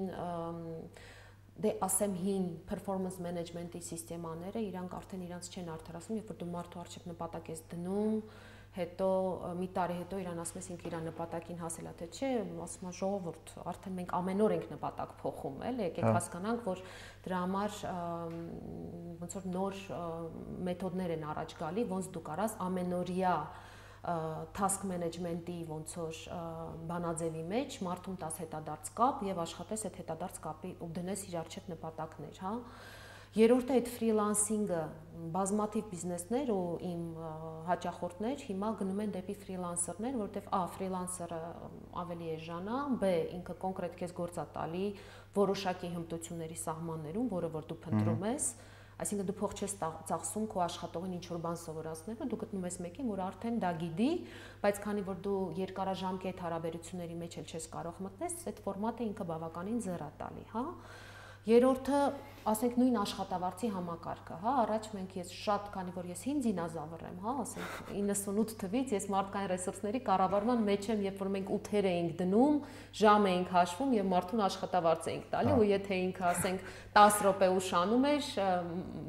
դե ասեմ հին performance management-ի համակարգերը իրանք արդեն իրանց չեն արդարացնում, երբ որ դու մարդու արժեք նպատակ ես դնում, հետո մի տարի հետո իրան ասում ես ինքը իր նպատակին հասել է թե չէ, ասում է ժողովուրդ, արդեն մենք ամեն օր ենք նպատակ փոխում, էլ եկեք հա։ հասկանանք, որ դրա համար ոնց որ նոր մեթոդներ են առաջ գալի, ոնց դու կարաս ամենօրյա task management-ի ոնց որ բանաձևի մեջ մարդուն տաս հետադարձ կապ եւ աշխատես այդ հետադարձ կապի ու դնես իր արժեք նպատակներ, հա Երրորդը այդ ֆրիլանսինգը, բազմաթիվ բիզնեսներ ու իմ հաճախորդներ հիմա գնում են դեպի ֆրիլանսերներ, որովհետև A ֆրիլանսերը ավելի էժան է, B ինքը կոնկրետ քեզ գործա տալի որոշակի հմտությունների սահմաններում, որը որ դու փնտրում ես, այսինքն դու փող չես ծախսում քո աշխատողին ինչ որ բան սովորացնելու, դու գտնում ես մեկին, որ արդեն դա գիտի, բայց քանի որ դու երկարաժամկետ հարաբերությունների մեջ էլ չես կարող մտնես, այդ ֆորմատը ինքը բավականին ձեռատալի, հա։ Երրորդը, ասենք նույն աշխատավարձի համակարգը, հա, առաջ մենք ես շատ, քանի որ ես հին դինոզավր եմ, հա, ասենք 98 թվից ես մարդկային ռեսուրսների կառավարման մեջ եմ, երբ որ մենք 8-եր էինք դնում, ժամ էինք հաշվում եւ մարդուն աշխատավարձ էինք տալի, ու եթե ինքը ասենք 10 րոպե ուշանում էր,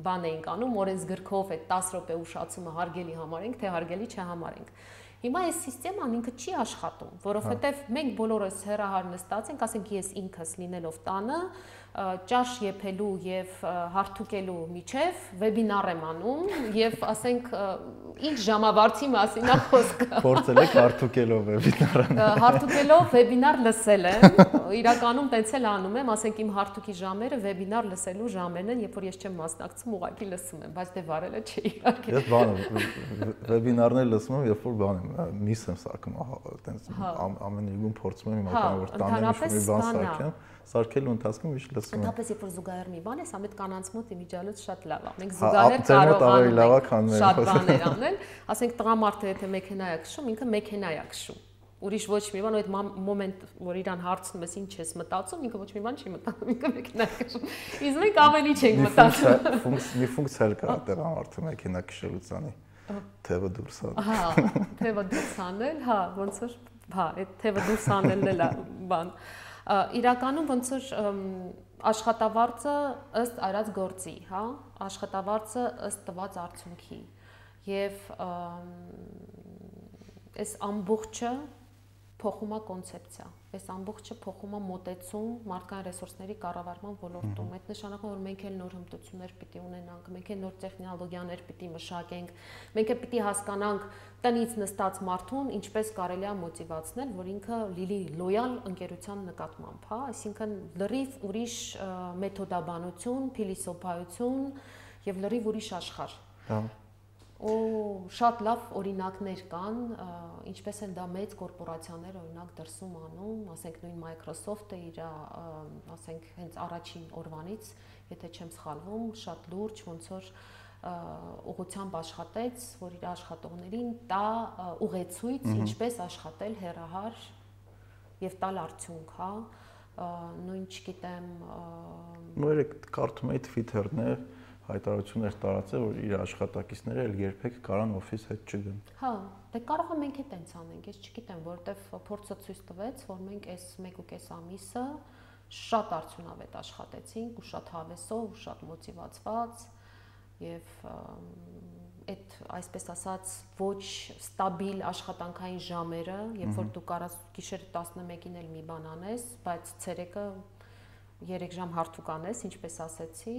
բան էինք անում, օրենսգրքով այդ 10 րոպե ուշացումը հարգելի համարենք, թե հարգելի չհամարենք։ Հիմա այս համակարգն ինքը չի աշխատում, որովհետև մենք բոլորս հերահար նստած ենք, ասենք ես ինքս լինելով տանը, ճաշ եփելու եւ հարթուկելու միջև վեբինար եմ անում եւ ասենք ինչ ժամավարձի մասին է խոսքը։ <laughs> Փորձել եք հարթուկելով վեբինարը։ Հարթուկելով վեբինար լսել եմ։ Իրականում տենց էլ անում եմ, ասենք իմ հարթուկի ժամերը վեբինար լսելու ժամերն են, երբ որ ես չեմ մասնակցում, ուղղակի լսում եմ, բայց դե վարելը չի իհարկե։ Ես բան վեբինարներ լսում եմ, երբ որ բան եմ, միս եմ սարքում, տենց հա։ ամեն իրում փորձում եմ իմ հա, ականավոր տանեմ ինչ-որ մի բան սարքեմ սարքելու ընթացքում միշտ լսում եմ։ Ընդհանրապես երբ որ զուգահեռ մի բան է, ամետ կանանց մոտ իմիջիալոց շատ լավ է։ Մենք հա, զուգահեռ կարող ենք շատ բաներ անել, ասենք տղամարդը եթե մեքենա է քշում, ինքը մեքենա է քշում ուրիշ ոչ մի բան, այդ մոմենտ, որ իրան հարցնում ես ինչ ես մտածում, ինքը ոչ մի բան չի մտածում, ինքը մեքենա քշում։ Իսկ մենք ավելի չենք մտածում։ Մի ֆունկցիա կա տեղամարտը մեքենա քշելուցանի թևը դուրս անել։ Հա, թևը դուրս անել, հա, ոնց որ, հա, այդ թևը դուրս անելն էլ է բան իրականում ոնց որ աշխատավարձը ըստ արած գործի, հա, աշխատավարձը ըստ տված արդյունքի եւ այս ամբողջը փոխում է կոնցեպցիա։ Այս ամբողջը փոխում է մոտեցում մարդկային ռեսուրսների կառավարման ոլորտում։ Այդ նշանակում որ մենք էլ նոր հմտություններ պիտի ունենանք, մենք էլ նոր տեխնոլոգիաներ պիտի մշակենք, մենք էլ պիտի հասկանանք տնից նստած մարդուն ինչպես կարելի է մոտիվացնել, որ ինքը լիլի լոյալ ընկերության նկատմամբ, հա, այսինքն լրիվ ուրիշ մեթոդաբանություն, փիլիսոփայություն եւ լրիվ ուրիշ աշխարհ։ Հա ու շատ լավ օրինակներ կան, ինչպես են դա մեծ կորպորացիաներ օրինակ դրսում անում, ասենք նույն Microsoft-ը իր, ասենք հենց առաջին օրվանից, եթե չեմ սխալվում, շատ լուրջ ոնց որ ուղղությամբ աշխատեց, որ իր աշխատողներին տա ուղեցույց, ինչպես աշխատել հերահար եւ տալ արդյունք, հա նույն չգիտեմ նույն կարդում էի Twitter-ներ հայտարարություններ տարածել, որ իր աշխատակիցները էլ երբեք կարան օֆիս հետ չգան։ Հա, դե կարող է մենք է տենց անենք, ես չգիտեմ, որովհետև փորձը ցույց տվեց, որ մենք այս 1.5 ամիսը շատ արդյունավետ աշխատեցինք ու շատ հավեսով ու շատ մոտիվացված եւ այդ այսպես ասած ոչ ստաբիլ աշխատանքային ժամերը, երբ որ դու կարաս գիշերը 11-ին էլ մի բան անես, բայց ցերեկը 3 ժամ հարթուկանես, ինչպես ասեցի,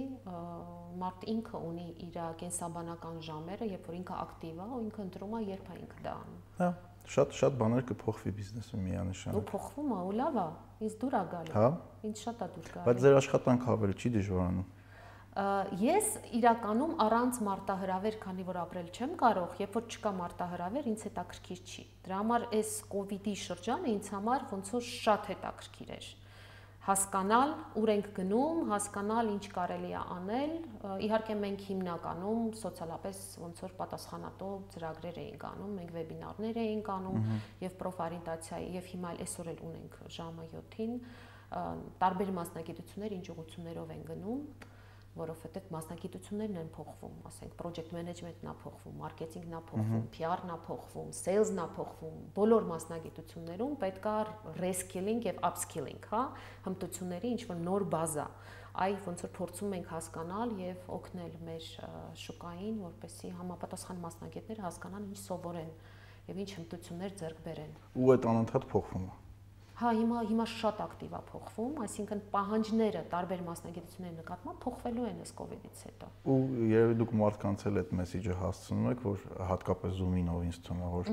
մարդ ինքը ունի իր կենսաբանական ժամերը, երբ որ ինքը ակտիվ է, ու ինքը ընտրում է երբ է ինքը դա անում։ Հա, շատ շատ բաներ կփոխվի բիզնեսը միանշանակ։ Ու փոխվում է, ու լավ է, ինձ դուր է գալի։ Հա։ Ինձ շատ է դուր գալի։ Բայց ձեր աշխատանքը ավելի չի դժվարանում։ Ես իրականում առանց մարտահրավեր, քանի որ ապրել չեմ կարող, երբ որ չկա մարտահրավեր, ինձ հետաքրքիր չի։ Դրա համար այս կ ូវ իդի շրջանը ինձ համար ոնց որ շատ հետաքրքիր էր հասկանալ ուր ենք գնում, հասկանալ ինչ կարելի է անել։ Իհարկե մենք հիմնականում սոցիալապես ոնց որ պատասխանատու ծրագրեր էինք անում, մենք վեբինարներ էինք անում եւ պրոֆօրիենտացիայի եւ հիմա էլ էլ ունենք ժամը 7-ին տարբեր մասնագիտություններ ինչ ուղություններով են գնում որովհետև մասնագիտություններն են փոխվում, ասենք project management-ն է փոխվում, marketing-ն է փոխվում, PR-ն է փոխվում, sales-ն է փոխվում, բոլոր մասնագիտություններում պետք է reskilling եւ upskilling, հա, հմտությունների ինչ որ նոր բազա։ Այ ոնց որ փորձում ենք հասկանալ եւ օգնել մեր շուկային, որպեսզի համապատասխան մասնագետները հասկանան ինչ սովորեն եւ ինչ հմտություններ ձեռք բերեն։ Ու այդ անընդհատ փոխվում է։ Հա, հիմա հիմա շատ ակտիվ է փոխվում, այսինքն պահանջները տարբեր մասնագիտությունների նկատմամբ փոխվելու են ըստ կ ូវ իդից հետո։ Ու երևի դուք մարդկանց էլ այդ մեսեջը հասցնում եք, որ հատկապես Zoom-ին ով ինձ թվում է, որ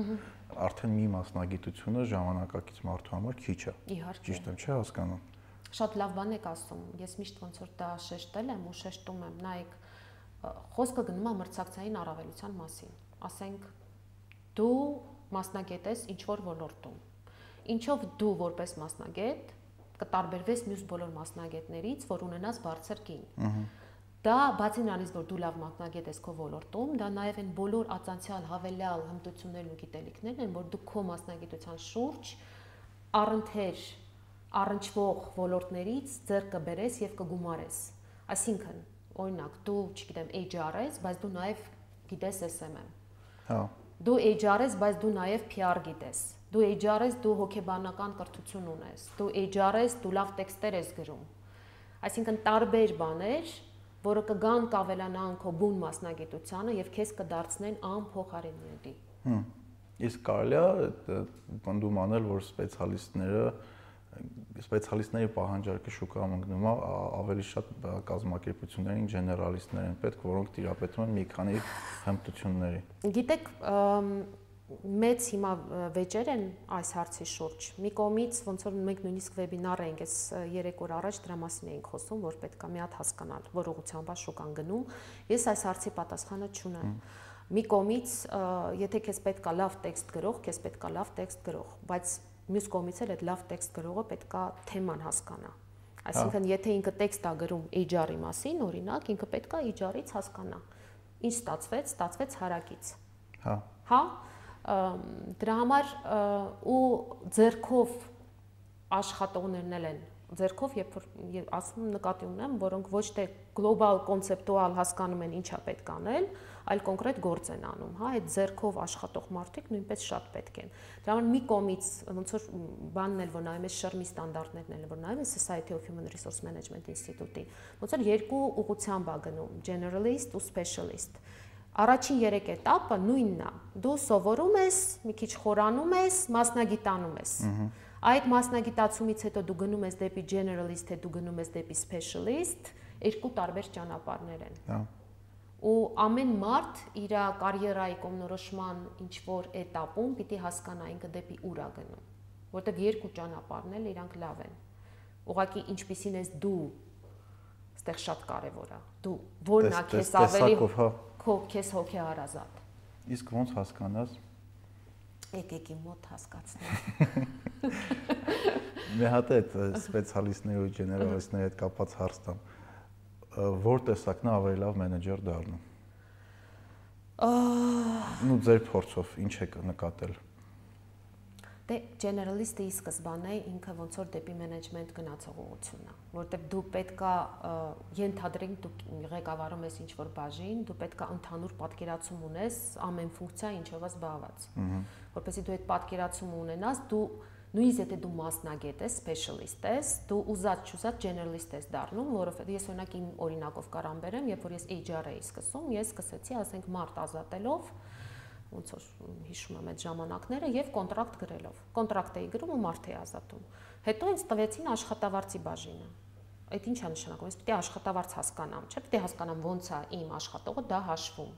արդեն մի մասնագիտությունը ժամանակակից մարդու համար քիչ է։ Իհարկե։ Ճիշտ եմ, չէ՞ հասկանում։ Շատ լավ բան եք ասում։ Ես միշտ ոնց որ դա շեշտել եմ ու շեշտում եմ։ Նայեք, խոսքը գնում է մրցակցային առավելության մասին։ Ասենք դու մասնագետ ես ինչ որ ոլորտում ինչով դու որպես մասնագետ կտարբերվես մյուս բոլոր մասնագետներից, որ ունենաս բարձր գին։ Դա բացի նրանից, որ դու լավ մասնագետ ես քո ոլորտում, դա նաև են բոլոր ածանցյալ հավելյալ հմտություններն ու գիտելիքներն են, որ դու քո մասնագիտության շուրջ առընթեր առնչվող ոլորտներից ձեռք կբերես եւ կգումարես։ Այսինքն, օրինակ, դու, չգիտեմ, HR ես, բայց դու նաև գիտես SMM։ Հա։ Դու HR ես, բայց դու նաև PR գիտես Դու HR ես, դու հոգեբանական կրթություն ունես, դու HR ես, դու լավ տեքստեր ես գրում։ Այսինքն տարբեր բաներ, որը կգան կավելանան քո բուն մասնագիտությանը եւ քեզ կդարձնեն անփոխարինելի։ Հմ։ Իսկ կարելի է բնդում անել, որ սպեցիալիստները սպեցիալիստների պահանջարկը շուկայում ընկնում է ավելի շատ կազմակերպություններին ջեներալիստներ են պետք, որոնք տիրապետում են մի քանի հմտությունների։ Գիտեք, մեծ հիմա վեճեր են այս հարցի շուրջ։ Մի կողմից ոնց որ մենք նույնիսկ վեբինար էինք այս 3 օր առաջ դրա մասին էինք խոսում, որ պետքա մի հատ հասկանալ, որ ուղղությամբ շուկան գնում։ Ես այս հարցի պատասխանը չունեմ։ Մի կողմից, եթե քեզ պետքա լավ տեքստ գրող, քեզ պետքա լավ տեքստ գրող, բայց մյուս կողմից էլ այդ լավ տեքստ գրողը պետքա թեման հասկանա։ Այսինքն, եթե ինքը տեքստ է գրում HR-ի մասին, օրինակ, ինքը պետքա HR-ից հասկանա։ Ինչ ստացվեց, ստացվեց հարակից։ Հա։ Հա, դրա համար ու ձերքով աշխատողներն են ձերքով երբ ասում նկատի ունեմ, որոնք ոչ թե գլոբալ կոնցեպտուալ հասկանում են ինչա պետք անել, այլ կոնկրետ գործ են անում, հա, այդ ձերքով աշխատող մարդիկ նույնպես շատ պետք են։ Դրա համար մի կողմից ոնց որ բանն էլ որ նայում ես շրմի ստանդարտներն էլ որ նայում ես Society of Human Resource Management Institute-ի, ոնց որ երկու ուղղությամբ է գնում, generalist ու specialist Առաջին 3 этаպը նույնն է։ Դու սովորում ես, մի քիչ խորանում ես, մասնագիտանում ես։ Այդ մասնագիտացումից հետո դու գնում ես դեպի generalist, թե դու գնում ես դեպի specialist, երկու տարբեր ճանապարհներ են։ Հա։ Ու ամեն մարդ իր կարիերայի կողմնորոշման ինչ որ этаպում պիտի հասկանա ինքը դեպի ուր է գնում, որտեղ երկու ճանապարհն էլ իրանք լավ են։ Ուղղակի ինչպիսին ես դու, այստեղ շատ կարևոր է։ Դու որն է քեզ ավելի տեսակով, հա քո քեզ հոգի հարազատ։ Իսկ ո՞նց հասկանաս։ Եկեք իմ մոտ հասկացնեմ։ <laughs> Մի հատ այդ սպեցիալիստների ու ջեներալիստների հետ կապված հարց տամ։ Որ տեսակն է ավելի լավ մենեջեր դառնում։ Ահա։ Ну ձեր փորձով ինչ եք նկատել։ Ա Դե generalist-ը ի սկզբանե ինքը ոնց որ դեպի management գնացող ուղղությունն է, որտեղ դու պետքա ենթադրենք դու ղեկավարում ես ինչ-որ բաժին, դու պետքա ընդհանուր պատկերացում ունես ամեն ֆունկցիա ինչով է զբաղված։ Որպեսզի դու այդ պատկերացումը ունենաս, դու նույնիսկ եթե դու մասնագետ ես, specialist ես, դու ուզած չուզած generalist ես դառնում, որովհետեւ ես օրինակ իմ օրինակով կարամ բերեմ, երբ որ ես HR էի սկսում, ես սկսեցի, ասենք, մարտ ազատելով, ոնց որ հիշում եմ այդ ժամանակները եւ կոնտրակտ գրելով։ Կոնտրակտ էի գրում ու մարդ էի ազատում։ Հետո ինձ տվեցին աշխատավարձի բաժինը։ այդ ի՞նչ է նշանակում։ Ես է աշխատավարձ հասկանամ, չէ՞, է հասկանամ ոնց է իմ աշխատողը դա հաշվում,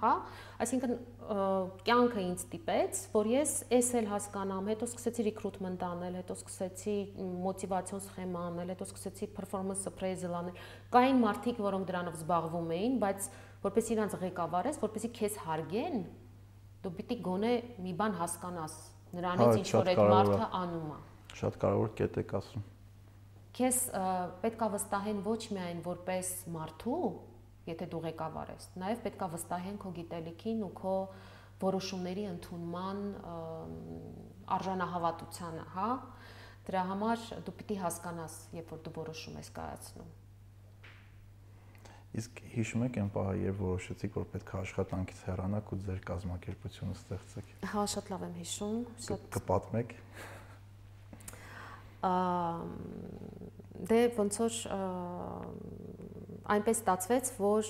հա? Այսինքն կյանքը ինձ տիպեց, որ ես էս էլ հասկանամ, հետո սկսեցի recruitment անել, հետո սկսեցի մոտիվացիոն սխեմա անել, հետո սկսեցի performance appraisal անել։ Կային մարդիկ, որոնք դրանով զբաղվում էին, բայց որպես իրանց ղեկավար ես, որպեսի քեզ հարգեն, դու պիտի գոնե մի բան հասկանաս նրանից ինչ որ այդ մարդը անում է։ Շատ կարևոր կետ եք ասում քեզ պետքա վստահեն ոչ միայն որպես մարդու, եթե դու ղեկավար ես, նաև պետքա վստահեն քո գիտելիքին ու քո որոշումների ընդունման արժանահավատությանը, հա? Դրա համար դու պիտի հասկանաս, երբ որ դու որոշում ես կայացնում։ Իսկ հիշում եք այն պահը, երբ որոշեցիք, որ պետք է աշխատանքից հեռանաք ու ձեր կազմակերպությունը ստեղծեք։ Հա, շատ լավ եմ հիշում, շատ կպատմեք դե ոնց որ այնպես ստացվեց, որ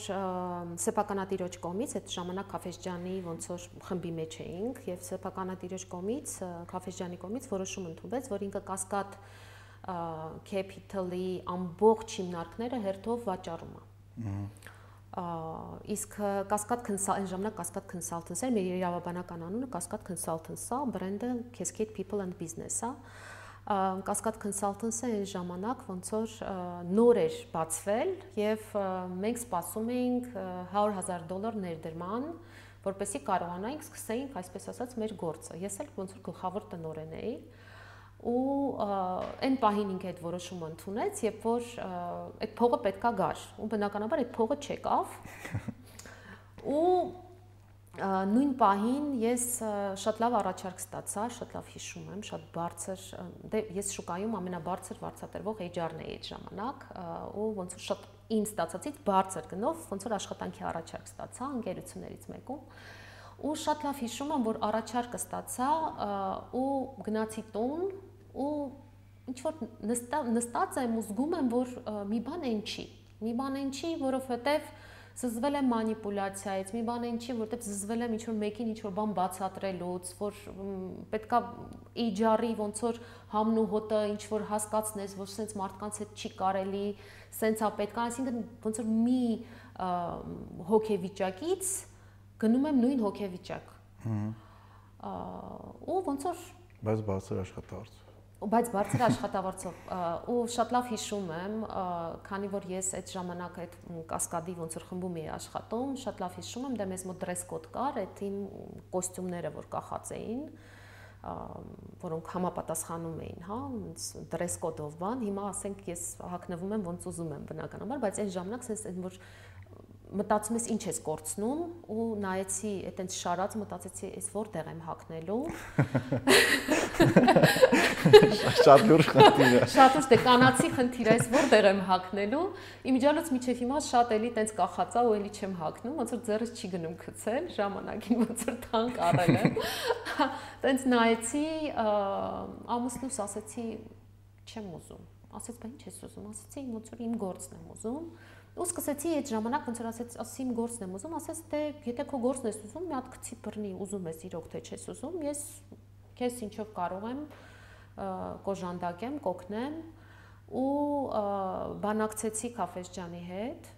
սեփականատիրոջ կողմից այդ ժամանակ Խաֆեջյանի ոնց որ խմբի մեջ էինք եւ սեփականատիրոջ կողմից Խաֆեջյանի կողմից որոշում ընդունվեց, որ ինքը կասկադ capital-ի ամբողջ հիմնարկները հերթով վաճառում է։ իսկ Cascade Consult այն ժամանակ Cascade Consultants էր, մեր իրավաբանական անունը Cascade Consultants-ա, բրենդը Cascade People and Business-ա։ Cascade Consultants-ը այն ժամանակ ոնց որ նոր էր բացվել եւ մենք սպասում էինք 100.000 դոլար ներդրման, որպեսզի կարողանայինք սկսեինք, այսպես ասած, մեր գործը։ Ես էլ ոնց որ գլխավոր տնօրեն էի ու այն պահին ինքը այդ որոշումը ընդունեց, երբ որ այդ փողը պետքա գար։ Ու բնականաբար այդ փողը չեկավ։ <laughs> ու նույն պահին ես շատ լավ առաջարկ ստացա, շատ լավ հիշում եմ, շատ բարձր, դե ես շուկայում ամենաբարձր վարձատրվող HR-ն էի այդ ժամանակ, ու ոնց որ շատ իմ ստացածից բարձր գնով ոնց որ աշխատանքի առաջարկ ստացա ընկերություններից մեկում ու շատ լավ հիշում եմ, որ առաջարկը ստացա ու գնացի տուն ու ինչ որ նստած եմ ու զգում եմ, որ մի բան այն չի։ Մի բան այն չի, որովհետև զզվել եմ մանիպուլյացիայից, մի բան ինչի, որտեղ զզվել եմ ինչ-որ մեկին ինչ-որ բան բացատրելուց, որ պետքա HR-ի ոնց որ համն ու հոտը ինչ-որ հասկացնես, որ սենց մարդկանց հետ չի կարելի, սենց է պետք, այսինքն ոնց որ մի հոգեվիճակից գնում եմ նույն հոգեվիճակ։ Հա։ Ու ոնց որ բայց բարձր աշխատավարձ բայց բարձր աշխատավարձով ու շատ լավ հիշում եմ, քանի որ ես այդ ժամանակ այդ կասկադի ոնց որ խմբում էի աշխատում, շատ լավ հիշում եմ, դա մեզ մոտ դրես կոդ կար, այդ իմ կոստյումները, որ կախած էին, որոնք համապատասխանում էին, հա, դրես կոդով բան։ Հիմա ասենք ես հակնվում եմ ոնց ուզում եմ բնականաբար, բայց այն ժամանակ sense այն որ մտածում ես ինչ ես կորցնում ու նայեցի այտենց շարած մտածեցի այս որտեղ եմ հակնելու շատ լուրջ խնդիր է շատ ուշ դե կանացի խնդիր է այս որտեղ եմ հակնելու իմիջիալից միջև հիմա շատ էլի տենց կախածա ու էլի չեմ հակնում ոնց որ ձեռս չի գնում գցել ժամանակին ոնց որ թանկ առել եմ տենց նայեցի ամուսնուս ասեցի չեմ ուզում ասեց բա ինչ ես ուզում ասեցի ոնց որ իմ գործն եմ ուզում ու սկսեցի այդ ժամանակ ոնց որ ասեց, ասի իմ գործն եմ ուզում, ասեց դե եթե քո գործն ես ուզում, մի հատ գցի բռնի, ուզում ես իրոք թե չես ուզում, ես քեզ ինչով կարող եմ կոժանդակեմ, կոգնեմ ու բանակցեցի Խաֆեջյանի հետ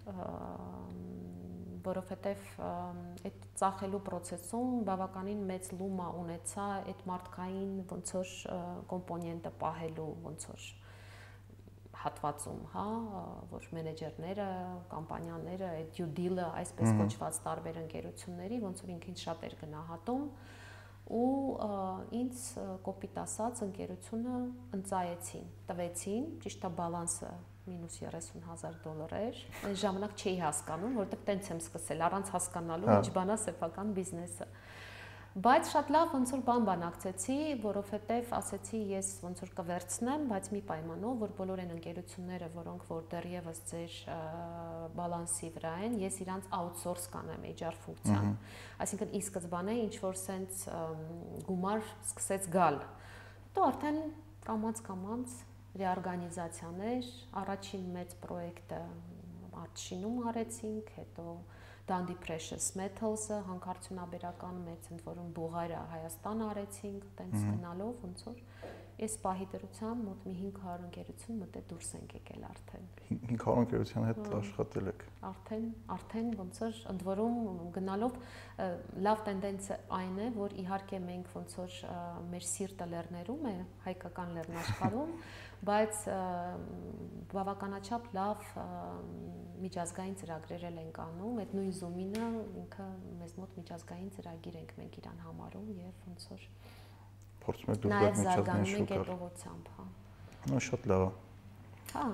որովհետև այդ ծախելու process-ում բավականին մեծ լումա ունեցա այդ մարդկային ոնց որ կոմպոնենտը պահելու ոնց որ հատվածում, հա, որ մենեջերները, կամպանիաները, այդ due deal-ը, այսպես կոչված տարբեր ընկերությունների, ոնց որ ինքին շատ էր գնահատում ու ինձ կոպիտ ասած ընկերությունը ընծայեցին, տվեցին, ճիշտ է բալանսը մինուս 30000 դոլար էր։ Այն ժամանակ չէի հասկանում, որովհետև տենց եմ սկսել առանց հասկանալու հա։ ինչ բանա սեփական բիզնեսը։ Բայց շատ լավ ոնց որ բան բանակցեցի, որովհետև ասեցի ես ոնց որ կվերցնեմ, բայց մի պայմանով, որ բոլոր այն ընկերությունները, որոնք որ դեռևս ձեր բալանսի վրա են, ես իրանց outsource կանեմ HR ֆունկցիան։ Այսինքն ի սկզբանե ինչ որ sense գումար սկսեց գալ։ Դու արդեն կամած կամած ռեօրգանիզացիաներ, առաջին մեծ պրոյեկտը Արչինում արեցինք, հետո Dundee Precious Metals-ը հանքարդյունաբերական մեծ ընդ որում Բուղարիա Հայաստան արեցինք, տենց գնալով ոնց որ այս պահի դրությամբ մոտ մի 500 ընկերություն մտե դուրս ենք եկել արդեն։ 500 ընկերության հետ աշխատել եք։ Արդեն, արդեն ոնց որ ընդ որում գնալով լավ տենդենսը այն է, որ իհարկե մենք ոնց որ մեր սիրտը լեռներում է, հայկական լեռնաշխարհում, <laughs> բայց բավականաչափ լավ միջազգային ծրագրեր ենք անում, այդ նույն Zoom-ինը ինքը մեզ մոտ միջազգային ծրագիր ենք մենք իրան համարում եւ ոնց որ փորձում եք դուք այդ միջազգային շուկա։ Այդ ուղղությամբ, հա։ Նո շատ լավ է։ Հա։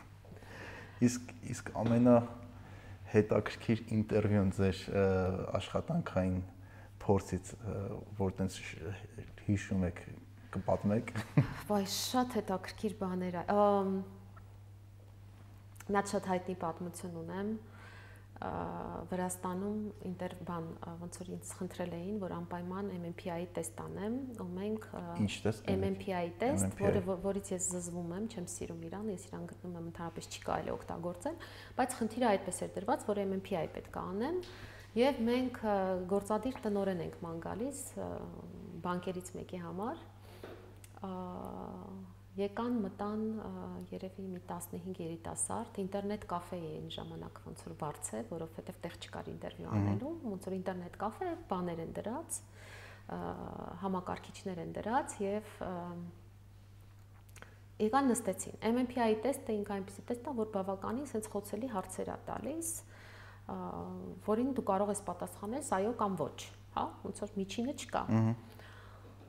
<laughs> Իսկ իսկ ամենա հետաքրքիր ինտերվյուն ձեր աշխատանքային փորձից, որ տենց հիշում եք, կպատմեք։ <laughs> Վայ, շատ հետաքրքիր բաներ է։ Նա շատ հայտնի պատմություն ունեմ։ Վրաստանում ինտեր բան ոնց որ ինձ խնդրել էին, որ անպայման MMPI տեստ անեմ, ու մենք Ինչ տեստ։ MMPI տեստ, որը որից ես զզվում եմ, չեմ սիրում իրան, ես իրան գտնում եմ ընդհանրապես չի կարելի օգտագործել, բայց խնդիրը այդպես էր դրված, որ MMPI պետք է անեմ, եւ մենք գործադիր տնորեն ենք ման գալիս բանկերից մեկի համար եկան մտան երևի մի 15 երիտասարդ ինտերնետ կաֆե էին ժամանակ ոնց որ բարձե, որովհետև տեղ չկար ինտերվյու անելու, ոնց որ ինտերնետ կաֆե բաներ են դրած, համակարգիչներ են դրած եւ եկան նստեցին։ MMPI տեստը ինքը այնպեսի տեստ է, որ բավականին sense խոցելի հարցեր է տալիս, որին դու կարող ես պատասխանել այո կամ ոչ, հա, ոնց որ միջինը չկա։ Ահա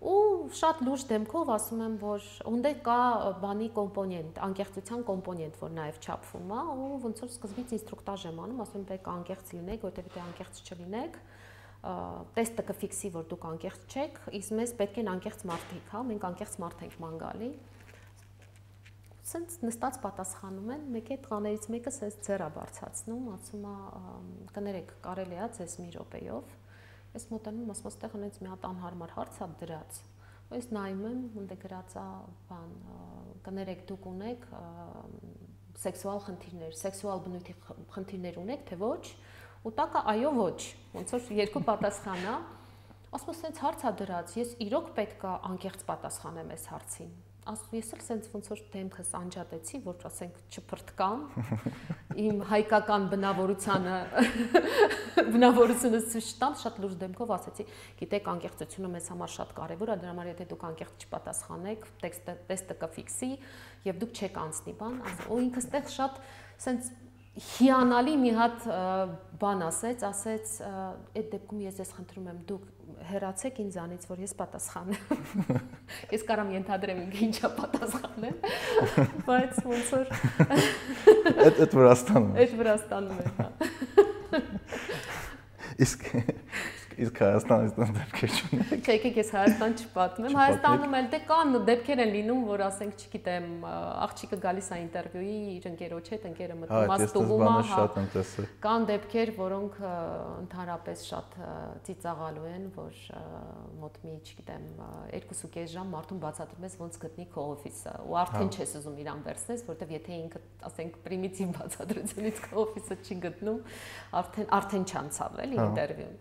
ու շատ լուրջ դեմքով ասում եմ, որ ունդե կա բանի կոմպոնենտ, անկեղծության կոմպոնենտ, որ նաև չափվում է, ու ոնց որ սկզբից ինստրուկտաժ եմ անում, ասում եմ, պետք է անկեղծ լինեք, որտեղ եթե անկեղծ չլինեք, տեստը կֆիքսի, որ դուք անկեղծ չեք, իսկ մեզ պետք են անկեղծ մարդիկ, հա, մենք անկեղծ մարդ ենք ման գալի։ Սենց նստած պատասխանում են, մեկ է տղաներից մեկը սենց ձեռա բարձացնում, ասում է, կներեք, կարելի է ձեզ մի րոպեյով Ես մոտենում ասում աստեղ ունեց մի հատ անհարմար հարց ա դրած։ Ես նայում եմ, ունդ է գրած ա բան, կներեք դուք ունեք սեքսուալ խնդիրներ, սեքսուալ բնույթի խնդիրներ ունեք, թե ոչ։ Ու տակը այո ոչ։ Ոնց որ երկու պատասխան ա։ Ասում եմ, սենց հարց ա դրած, ես իրոք պետքա անկեղծ պատասխանեմ այս հարցին ասում ես էլ սենց ոնց որ դեմքս անջատեցի, որ ասենք չփրտկամ իմ հայկական բնավորությանը <laughs> բնավորությունը ցույց տամ, շատ լուրջ դեմքով ասեցի, գիտեք, անկեղծությունը մեզ համար շատ կարևոր է, դրա համար եթե դուք անկեղծ չպատասխանեք, տեքստը տեստը կֆիքսի եւ դուք չեք անցնի բան, ասում, ու ինքս տեղ շատ սենց հիանալի մի հատ բան ասեց, ասեց, այդ դեպքում ես ես խնդրում եմ դուք հեռացեք ինձանից, որ ես պատասխանեմ։ <laughs> Ես կարամ ենթադրեմ ինքը ինչա պատասխանել, <laughs> բայց ոնց որ Այդ այդ Վրաստանում։ Այդ Վրաստանում է, հա։ Իսկ իսկ Հայաստանից դեռ դեպքեր չունեք։ Չէ, եկեք ես Հայաստան չպատմեմ։ Հայաստանում էլ դե կան դեպքեր են լինում, որ ասենք, չգիտեմ, աղջիկը գալիս է ինտերվյուի իր ընկերոջ հետ, ընկերը մտնում է ստուգում հա։ Կան դեպքեր, որոնք ընդհանրապես շատ ծիծաղալու են, որ մոտ մի, չգիտեմ, 2.5 ժամ մարդուն բացատրում ես ոնց գտնի քո օֆիսը, ու արդեն հա։ չես ուզում իրան վերցնես, որտեվ եթե ինքը, ասենք, պրիմիտիվ բացատրությունից <laughs> քո օֆիսը չի գտնում, արդեն արդեն չանցավ էլի հա։ ինտերվյուն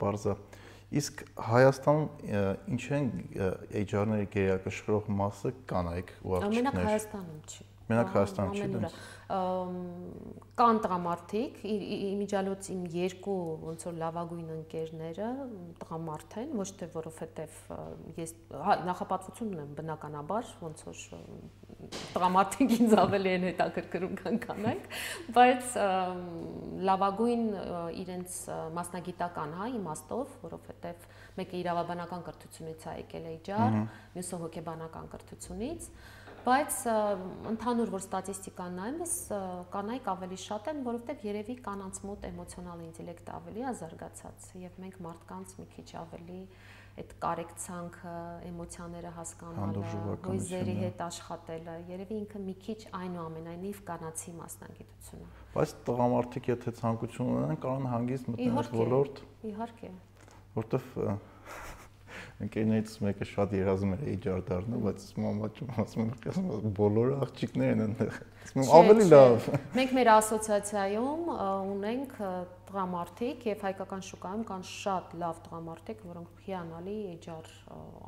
Պարզա։ Իսկ Հայաստանում ինչ են HR-ների գերակշռող մասը կանայք ու աղջիկներ։ Ամենակ Հայաստանում չի։ Մենակ Հայաստանում չի դրանց կան տղամարդիկ, իմիջալոց իմ երկու ոնց որ լավագույն ընկերները տղամարդ են, ոչ թե որովհետև ես նախապատվություն ունեմ բնականաբար, ոնց որ տղամարդիկ ինձ ավելի են հետաքրքրում քան կանայք, բայց լավագույն իրենց մասնագիտական հա իմաստով, որովհետև մեկը իրավաբանական կրթությունից է եկել HR, մյուսը հոգեբանական կրթությունից, բայց ընդհանուր որ ստատիստիկան նայում ես կանայք ավելի շատ են, որովհետև երևի կանանց մոտ էմոցիոնալ ինտելեկտը ավելի է զարգացած եւ մենք մարդկանց մի քիչ ավելի այդ կարեկցանքը, էմոցիաները հասկանալը, հույզերի հետ աշխատելը, երևի ինքը մի քիչ այնուամենայնիվ կանացի մասնագիտություն է։ Բայց տղամարդիկ եթե ցանկություն ունեն, կարող են հանգիստ մտնել ոլորտ։ Իհարկե։ Որտեվ ընկերներից մեկը շատ երազում էր HR դառնալ, բայց մամաճում ասում եմ, բոլորը աղջիկներ են այնտեղ։ Ասում եմ, ավելի լավ։ Մենք մեր ասոցիացիայում ունենք տղամարդիկ եւ հայկական շուկայում կան շատ լավ տղամարդիկ, որոնք հիանալի HR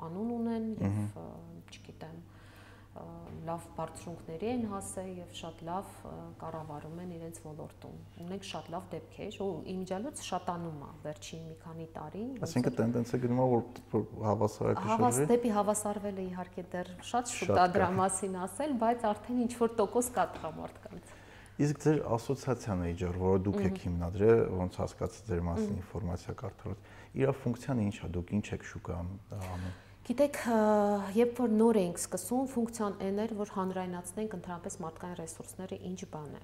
անուն ունեն եւ լավ բարձրունքների են հասել եւ շատ լավ կառավարում են իրենց ոլորտում։ Ունենք շատ լավ դեպքեր, ու իմիջիալուց շատանում է վերջին մի քանի տարի։ Այսինքն տենդենսը գնում է որ հավասար է կշռի։ Հավաս դեպի հավասարվելը իհարկե դեռ շատ շուտ է դրա մասին ասել, բայց արդեն ինչ որ տոկոս կա տղամարդկանց։ Իսկ ձեր ասոցիացիան իջար, որը դուք եք հիմնադրել, ոնց հասկացա ձեր մասին ինֆորմացիա կարդալուց։ Իր ֆունկցիան ինչ է, դուք ինչ եք շուկայում անում։ Գիտեք, երբ որ նոր էինք սկսում, ֆունկցիան այն էր, որ հանրայնացնենք ընդհանրապես մարդկային ռեսուրսները ինչ բան է։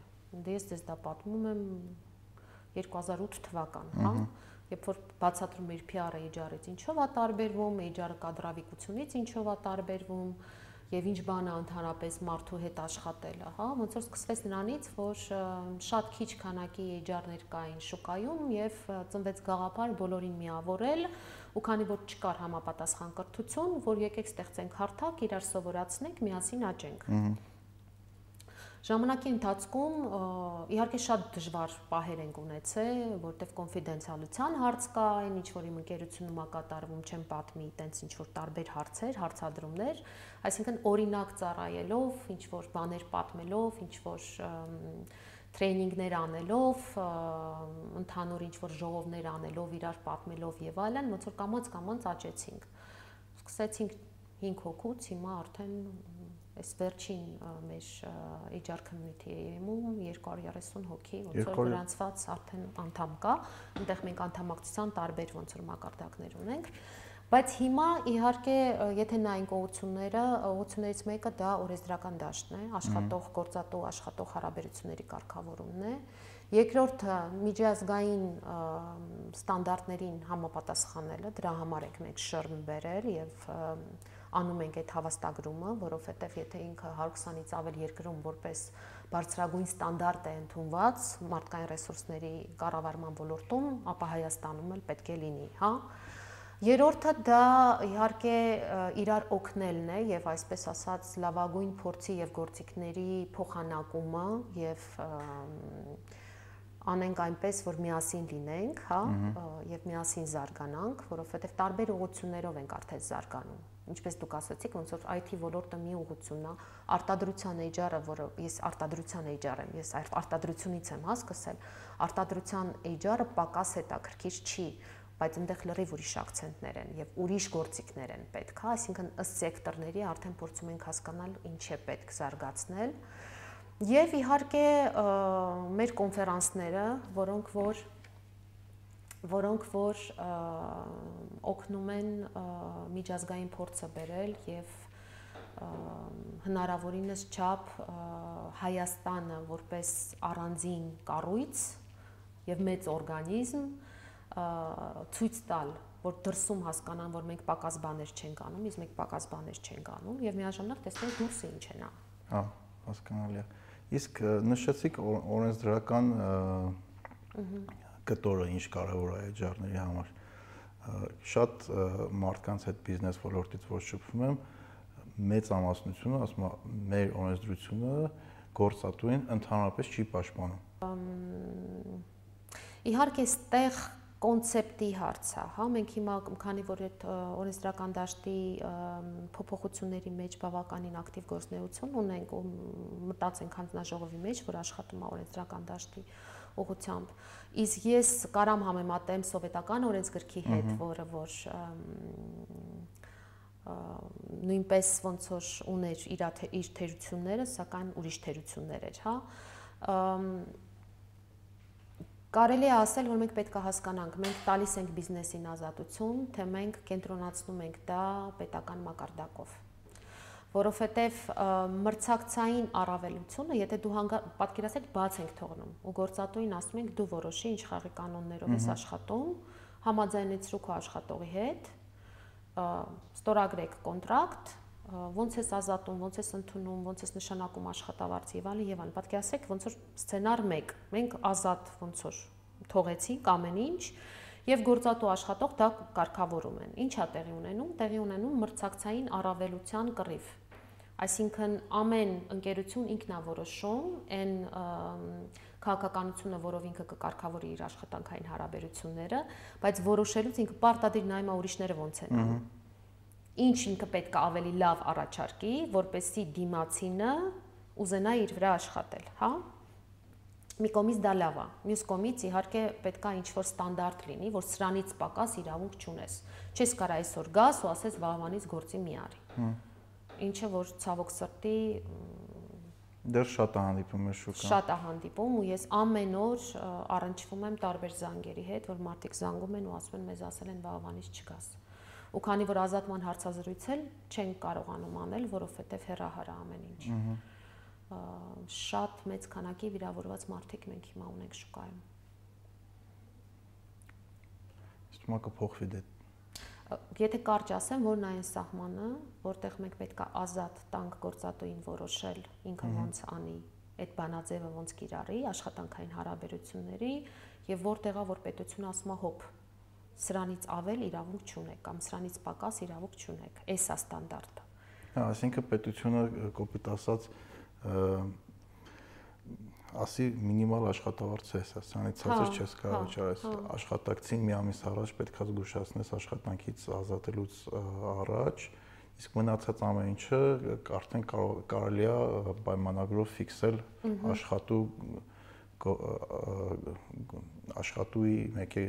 Դե ես դες դա պատմում եմ 2008 թվական, հա, երբ որ բացատրում էր PR-ը իջարից ինչով է տարբերվում, իջարը կադրավիկությունից ինչով է տարբերվում, եւ ինչ բան է ընդհանրապես մարդու հետ աշխատելը, հա, ոնց որ սկսվեց նրանից, որ շատ քիչ քանակի էջարներ կային շուկայում եւ ծնվեց գաղափար բոլորին միավորել ու քանի որ չկար համապատասխան կրթություն, որ եկեք ստեղծենք հարթակ, իրար սովորացնենք, միասին աճենք։ Ժամանակի ընթացքում իհարկե շատ դժվար պահեր ենք ունեցել, որտեղ կոնֆիդենցիալության հարց կա, այն ինչ որ իմ ընկերությունում ա կատարվում, չեմ պատմի, տենց ինչ որ տարբեր հարցեր, հարցադրումներ, այսինքն օրինակ ծառայելով, ինչ որ բաներ պատմելով, ինչ որ տրեյնինգներ անելով, ընդհանուր ինչ որ ժողովներ անելով, իրար պատմելով եւ այլն, ոնց որ կամած կամած աճեցինք։ Սկսեցինք 5 հոգուց, հիմա արդեն այս վերջին մեր HR community-ում 230 հոգի ոնց որ գրանցված արդեն անդամ կա, այնտեղ մենք անդամակցության տարբեր ոնց որ մակարդակներ ունենք։ Բայց հիմա իհարկե եթե նայենք ուղությունները, ուղություններից մեկը դա օրենսդրական դաշտն է, աշխատող գործատու աշխատող հարաբերությունների կարգավորումն է։ Երկրորդը միջազգային ստանդարտներին համապատասխանելը, դրա համար ենք մենք շրմ բերել եւ անում ենք այդ հավաստագրումը, որովհետև եթե ինքը 120-ից ավել երկրում որպես բարձրագույն ստանդարտ է ընդունված մարդկային ռեսուրսների կառավարման ոլորտում, ապա Հայաստանում էլ պետք է լինի, հա։ Երրորդը դա իհարկե իրար օգնելն է եւ այսպես ասած լավագույն փորձի եւ գործիքների փոխանակումը եւ անենք այնպես, որ միասին լինենք, հա, եւ միասին զարգանանք, որովհետեւ տարբեր ուղություններով ենք արդեն զարգանում ինչպես դուք ասացիք, ոնց որ IT ոլորտը մի ուղղությունն է, արտադրության HR-ը, որը ես արտադրության HR եմ, ես արտադրությունից եմ հա սկսել, արտադրության HR-ը պակաս հետաքրքիր չի, բայց այնտեղ լրիվ ուրիշ акցենտներ են եւ ուրիշ գործիքներ են պետք, հա, այսինքն ըստ սեկտորների արդեն փորձում ենք հասկանալ ինչ է պետք զարգացնել։ Եվ իհարկե մեր կոնֆերանսները, որոնք որ որոնք որ օգնում են միջազգային փորձը բերել եւ հնարավորինս չափ Հայաստանը որպես առանձին կառույց եւ մեծ օրգանիզմ ցույց տալ որ դրսում հասկանան որ մենք պակաս բաներ չենք անում, իսկ մենք պակաս բաներ չենք անում եւ միաժամանակ տեսնել դուրսը ինչ են անում։ Հա, հասկանալի է։ Իսկ նշեցիք օրենսդրական կտորը ինչ կարևոր է HR-ների համար։ Շատ մարդկանց հետ բիզնես ոլորտից որ շփվում եմ, մեծ ամասնությունը ասում է մեր օրենսդրությունը գործատուին ընդհանրապես չի պաշտպանում։ Իհարկե, ստեղ կոնցեպտի հարց է, հա, մենք հիմա քանի որ այդ օրենսդրական դաշտի փոփոխությունների մեջ բավականին ակտիվ գործնեություն ունենք ու մտածենք հանձնաժողովի մեջ, որ աշխատում է օրենսդրական դաշտի ուղությամբ իսկ ես կարամ համեմատեմ սովետական օրենսգրքի հետ, որը որ նույնպես ոնց որ ուներ իր իր թերությունները, սակայն ուրիշ թերություններ էր, հա Կարելի է ասել, որ մենք պետք է հասկանանք, մենք տալիս ենք բիզնեսին ազատություն, թե մենք կենտրոնացնում ենք դա պետական մակարդակով որովհետև մրցակցային առավելությունը, եթե դու հանգա պատկերացրեք բաց ենք թողնում ու գործատուին ասում ենք դու որոշի ինչ խաղի կանոններով ես աշխատում, համաձայնեցրու քո աշխատողի հետ, ստորագրեք կոնտրակտ, ոնց ես ազատում, ոնց ես ընդունում, ոնց ես նշանակում աշխատավարձ եւ այլն եւ այլն։ Պատկերացրեք ոնց որ սցենար 1, մենք ազատ ոնց որ թողեցինք ամեն ինչ եւ գործատու աշխատող դա կարգավորում են։ Ինչա տեղի ունենում։ Տեղի ունենում մրցակցային առավելության կռիվ։ Այսինքն ամեն ընկերություն ինքն է որոշում այն քաղաքականությունը, որով ինքը կկարգավորի իր աշխատանքային հարաբերությունները, բայց որոշելուց ինքը պարտադիր նայում է ուրիշները ոնց են անում։ ինչ ինքը պետք է ավելի լավ առաջարկի, որպեսզի դիմացինը ուզենա իր վրա աշխատել, հա? Մի կողմից դա լավ է։ Մյուս կողմից իհարկե պետքա ինչ-որ ստանդարտ լինի, որ սրանից պակաս իրավունք չունես։ Չես կարող այսօր գաս ու ասես վաղվանից գործի մի արի։ Ինչը որ ցավոք սրտի դեռ շատ է հանդիպում մեր շուկան։ Շատ է հանդիպում ու ես ամեն օր առնչվում եմ տարբեր զանգերի հետ, որ մարդիկ զանգում են ու ասում են մեզ ասել են վաղվանից չգաս։ Ու քանի որ ազատման հարցազրույց էլ չեն կարողանում անել, որովհետև հերահար է ամեն ինչ։ Ահա շատ մեծ քանակի վիրավորված մարդիկ մենք հիմա ունենք շուկայում։ Իսկ հիմա կփոխվի դե Եթե կարճ ասեմ, որն այն սահմանը, որտեղ մենք պետք է ազատ տանք գործատուին որոշել ինքը ոնց անի, այդ բանաձևը ոնց կիրառի աշխատանքային հարաբերությունների եւ որտեղա որ պետությունը ասում է հոп սրանից ավել իրավունք չունեք կամ սրանից պակաս իրավունք չունեք։ Էս է ստանդարտը։ Հա, այսինքն պետությունը կոպիտ ասած ասի մինիմալ աշխատավարձ է, սրանից ցածր չես կարող վճարես։ Աշխատակցին մի ամիս առաջ պետքա զգուշացնես աշխատանքից ազատելուց առաջ, իսկ մնացած ամեն ինչը արդեն կարելի է պայմանագրով ֆիքսել աշխատու աշխատուի մեկի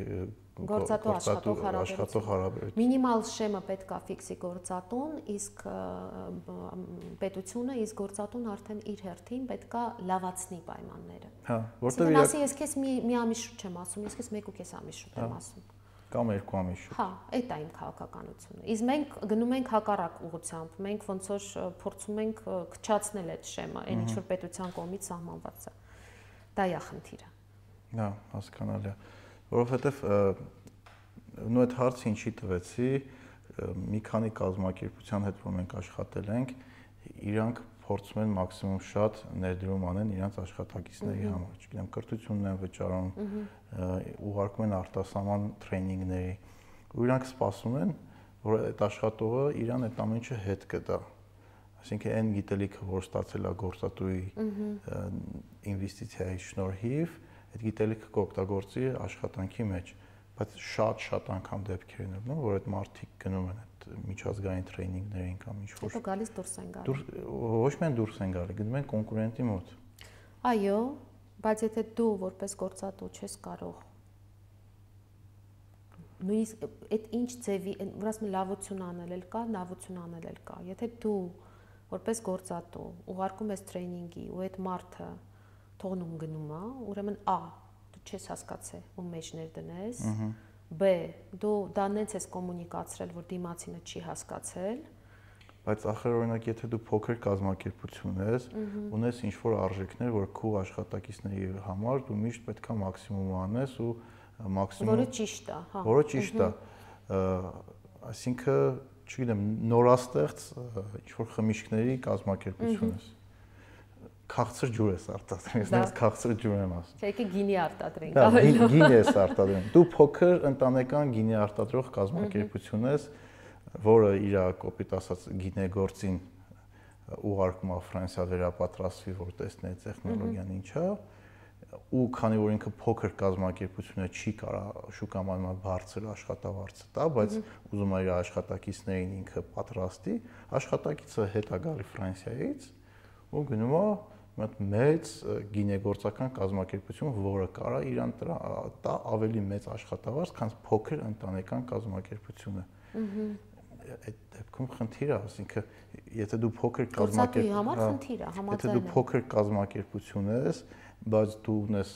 գործատու աշխատող հարաբերություն։ Մինիմալ շեմը պետքա ֆիքսի գործատուն, իսկ պետությունը, իսկ գործատուն արդեն իր հերթին պետքա լավացնի պայմանները։ Հա, որտեղ իրաք ասի ես քեզ մի մի ամիս շուտ չեմ ասում, ես քեզ 1.5 ամիս շուտ եմ ասում կամ երկու ամիս շուտ։ Հա, այդ է իմ քաղաքականությունը։ Իսկ մենք գնում ենք հակառակ ուղությամբ։ Մենք ոնց որ փորձում ենք քչացնել այդ շեմը, այն ինչ որ պետության կողմից սահմանված է։ Դա է խնդիրը։ Հա, հասկանալի է որովհետև նույն այդ հարցը ինչի տվեցի մի քանի կազմակերպության հետ որ մենք աշխատել ենք իրանք փորձում են մաքսիմում շատ ներդրում անեն իրանց աշխատակիցների համար, չգիտեմ, կրթությունն են վճարում, ուղարկում են արտասահման տրեյնինգների, ու իրանք սպասում են, որ այդ աշխատողը իրան այդ ամեն ինչը հետ կտա։ Այսինքն այն գիտելիքը, որ ստացել է գործատուի ինվեստիցիայի շնորհիվ, այդ գիտելիքը կօգտագործի աշխատանքի մեջ բայց շատ-շատ անգամ դեպքեր են եղնում, որ այդ մարդիկ գնում են այդ միջազգային տրեյնինգներին կամ ինչ որ Հետո գալիս դուրս են գալի։ Դուրս ոչ միայն դուրս են գալի, գնում են կոնկուրենտի մոտ։ Այո, բայց եթե դու որպես գործատու չես կարող նույնիսկ այդ ինչ ձևի, ասում լավություն անել էլ կա, լավություն անել էլ կա։ Եթե դու որպես գործատու ուղարկում ես տրեյնինգի ու այդ մարդը թողնում գնում է, ուրեմն A դու չես հասկացել ու մեջ ներդնես։ B դու դա նենց ես կոմունիկացրել, որ դիմացինը չի հասկացել։ Բայց ախր օրինակ եթե դու փոքր կազմակերպություն ես, ունես ինչ որ արժեքներ, որ քո աշխատակիցների համար դու միշտ պետքա մաքսիմում անես ու մաքսիմում Որը ճիշտ է, հա։ Որը ճիշտ է։ Այսինքն, չգիտեմ, նորաստեղծ ինչ որ խմիչքների կազմակերպություն ես քաղցր ջուր ես արտադրում։ Ես նենց քաղցր ջուր եմ ասում։ Չէ, գինի արտադրենք ավելի։ Գինի ես արտադրում։ Դու փոքր ընտանեկան գինի արտադրող կազմակերպություն ես, որը իր կոպիտ ասած գինեգործին ուղարկում է Ֆրանսիա վերապատրաստվի, որ տեսնի տեխնոլոգիան ինչա, ու քանի որ ինքը փոքր կազմակերպությունը չի կարա շուկամանման բարձր աշխատավարձ տա, բայց ուզում է իր աշխատակիցներին ինքը պատրաստի, աշխատակիցը հետա գալի Ֆրանսիայից ու գնում է մոտ մեծ գինեգործական կազմակերպություն, որը կարա իրան տա ավելի մեծ աշխատավարձ, քան փոքր ընտանեկան կազմակերպությունը։ Այդ դեպքում խնդիրը, ասինքն եթե դու փոքր կազմակերպություն Եթե դու փոքր կազմակերպություն ես, բայց դու ունես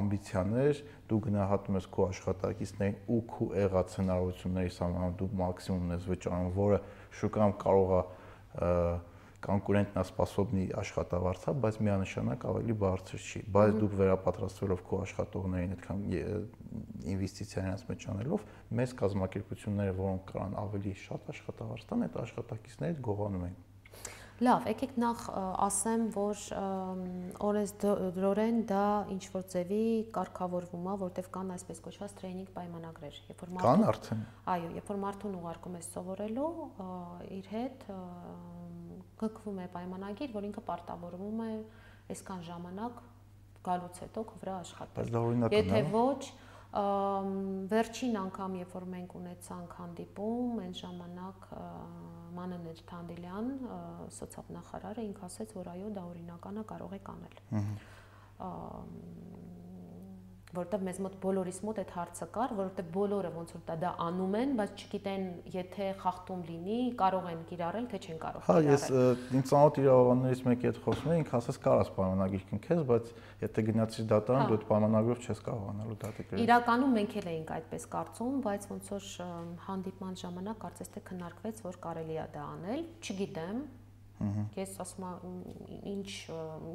ամբիցիաներ, դու գնահատում ես քո աշխատակիցներին ու քո եղած հնարավորությունների սահմանում դու մաքսիմումն ես վճարում, որը շուկայում կարող է կոնկուրենտնասպասոբնի աշխատավարձա, բայց միանշանակ ավելի բարձր չի։ Բայց դուք վերապատրաստվելով քո աշխատողներին այդքան ինվեստիցիա իրենց մեջ անելով, մեծ կազմակերպությունները, որոնք կարան ավելի շատ աշխատավարձ տան, այդ աշխատակիցներից գողանում են։ Լավ, եկեք նախ ասեմ, որ օրես դրորեն դա ինչ որ ձևի կարգավորվում է, որտեվ կան այսպես կոչված տրեյնինգ պայմանագրեր, երբ որ մարդուն Կան արդեն։ Այո, երբ որ մարդուն ուղարկում ես սովորելու, իր հետ գկվում է պայմանագիր, որ ինքը պարտավորվում է այսքան ժամանակ գալուց հետո վրա աշխատել։ Բայց դա օրինակ է։ Եթե ոչ, վերջին անգամ, երբ որ մենք ունեցանք հանդիպում, այն ժամանակ Մանեներ Թանդիլյան, սոցիալնախարարը ինք ասեց, որ այո, դա օրինականա կարող է կանել։ Ահա որովհետև մեզ մոտ բոլորիս մոտ այդ հարցը կար, որովհետև բոլորը ոնց որ դա անում են, բայց չգիտեն, եթե խախտում լինի, կարող են կիրառել, թե չեն կարող կիրառել։ Հա, ես ինձ ծանոթ իրավաբաններից մեկի հետ խոսում էի, ինքը ասաց կարաս պայմանագիր կնքես, բայց եթե գնացիր դատարան, հա։ դու այդ պայմանագրով չես կարողանալու դատիկրել։ Իրականում մենք էլ էինք այդպես կարծում, բայց ոնց որ հանդիպման ժամանակ կարծես թե քննարկվեց, որ կարելի է դա անել, չգիտեմ, Ես ասում եմ ինչ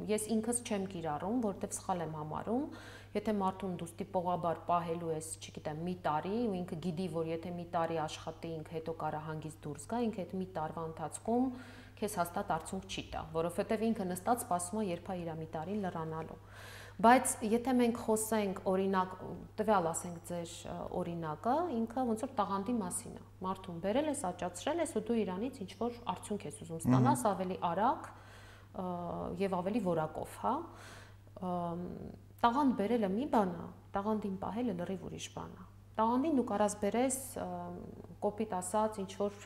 ես ինքս չեմ կիրառում, որովհետև սխալ եմ համարում Եթե մարդուն դու ստիպողաբար պահելու ես, չգիտեմ, մի տարի ու ինքը գիտի, որ եթե մի տարի աշխատի, ինքը հետո կարա հանգիստ դուրս գա, ինքը այդ մի տարվա ընթացքում քեզ հաստատ արդյունք չի տա, որովհետև ինքը նստած սպասում է երբ է իր մի տարի լրանալու։ Բայց եթե մենք խոսենք օրինակ տվյալ ասենք ձեր օրինակը, ինքը ոնց որ տաղանդի մասին է։ Մարդուն բերել ես, աճացրել ես ու դու իրանից ինչ որ արդյունք ես ուզում ստանաս ավելի արագ եւ ավելի որակով, հա տաղանդ բերելը մի բան է, տաղանդին պահելը լրիվ ուրիշ բան է։ Տաղանդին դու կարաս բերես կոպիտ ասած ինչ որ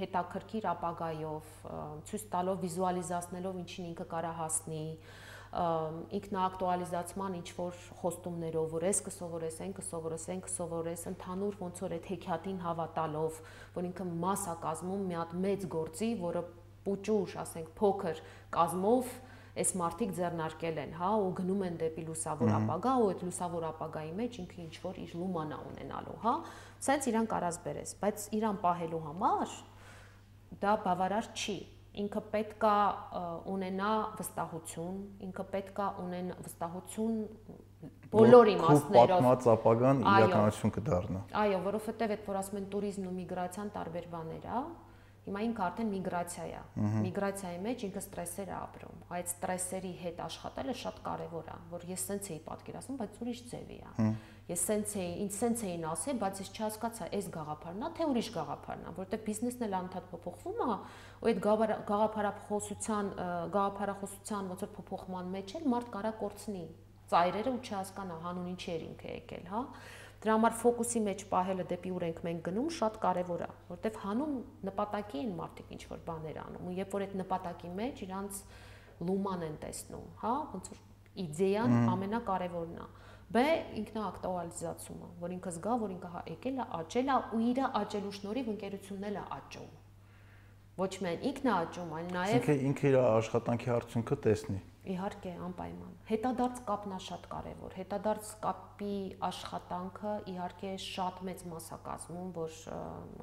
հետաքրքիր ապագայով, ցույց տալով, վիզուալիզացնելով ինչին ինքը կարա հասնի, ինքնաակտուալիզացման ինչ որ խոստումներով, որ ես կսովորես, այն կսովորես, այն կսովորես, ընդհանուր ոնց որ այդ հեքիաթին հավատալով, որ ինքը մասա կազմում մի հատ մեծ գործի, որը պուճուշ, ասենք, փոքր կազմով այս մարտիկ ձեռնարկել են, հա, ու գնում են դեպի լուսավոր ապագա, ու այդ լուսավոր ապագայի մեջ ինքը ինչ որ իր լումանա ունենալու, հա, սենց իրան կարած բերես, բայց իրան պահելու համար դա բավարար չի ինքը պետքա ունենա վստահություն, ինքը պետքա ունեն վստահություն բոլորի մասներով։ Պատմած ապագան իրականություն կդառնա։ Այո, որովհետև այդ որ ասում են туриզմն ու միգրացիան տարբեր բաներ, հա, Հիմա ինքը արդեն միգրացիա է։ Միգրացիայի մեջ ինքը ստրեսեր է ապրում։ Այդ ստրեսերի հետ աշխատելը շատ կարևոր է, որ ես սենց էի պատկերացնում, բայց ուրիշ ձևի է։ Ես սենց էի, ինձ սենց էին ասել, բայց ես չհասկացա, այս գաղափարն է, թե ուրիշ գաղափարն է, որովհետև բիզնեսն էլ անդադ փոփոխվում է, ու այդ գաղափարախոսության, գաղափարախոսության ոնց որ փոփոխման մեջ էլ մարդ կարա կորցնի ծայրերը ու չհասկանա հանուն ինչի էր ինքը եկել, հա։ Դրա համար ֆոկուսի մեջ պահելը դեպի ուր ենք մենք գնում շատ կարևոր է, որովհետև հանուն նպատակի են մարդիկ ինչ որ բաներ անում, ու երբ որ այդ նպատակի մեջ իրանց լուման են տեսնում, հա, ոնց որ իդեան ամենակարևորն է։ Բ ինքնաակտուալիզացումը, որ ինքը զգա, որ ինքը հա եկել է, աճել է ու իր աճելու շնորհիվ ընկերությունն էլ է աճում։ Ոչ միայն ինքն է աճում, այլ նաև ինքը ինքը իր աշխատանքի արդյունքը տեսնի։ Իհարկե, անպայման։ Հետադարձ կապն է շատ կարևոր։ Հետադարձ կապի աշխատանքը իհարկե շատ մեծ մասակազմում, որ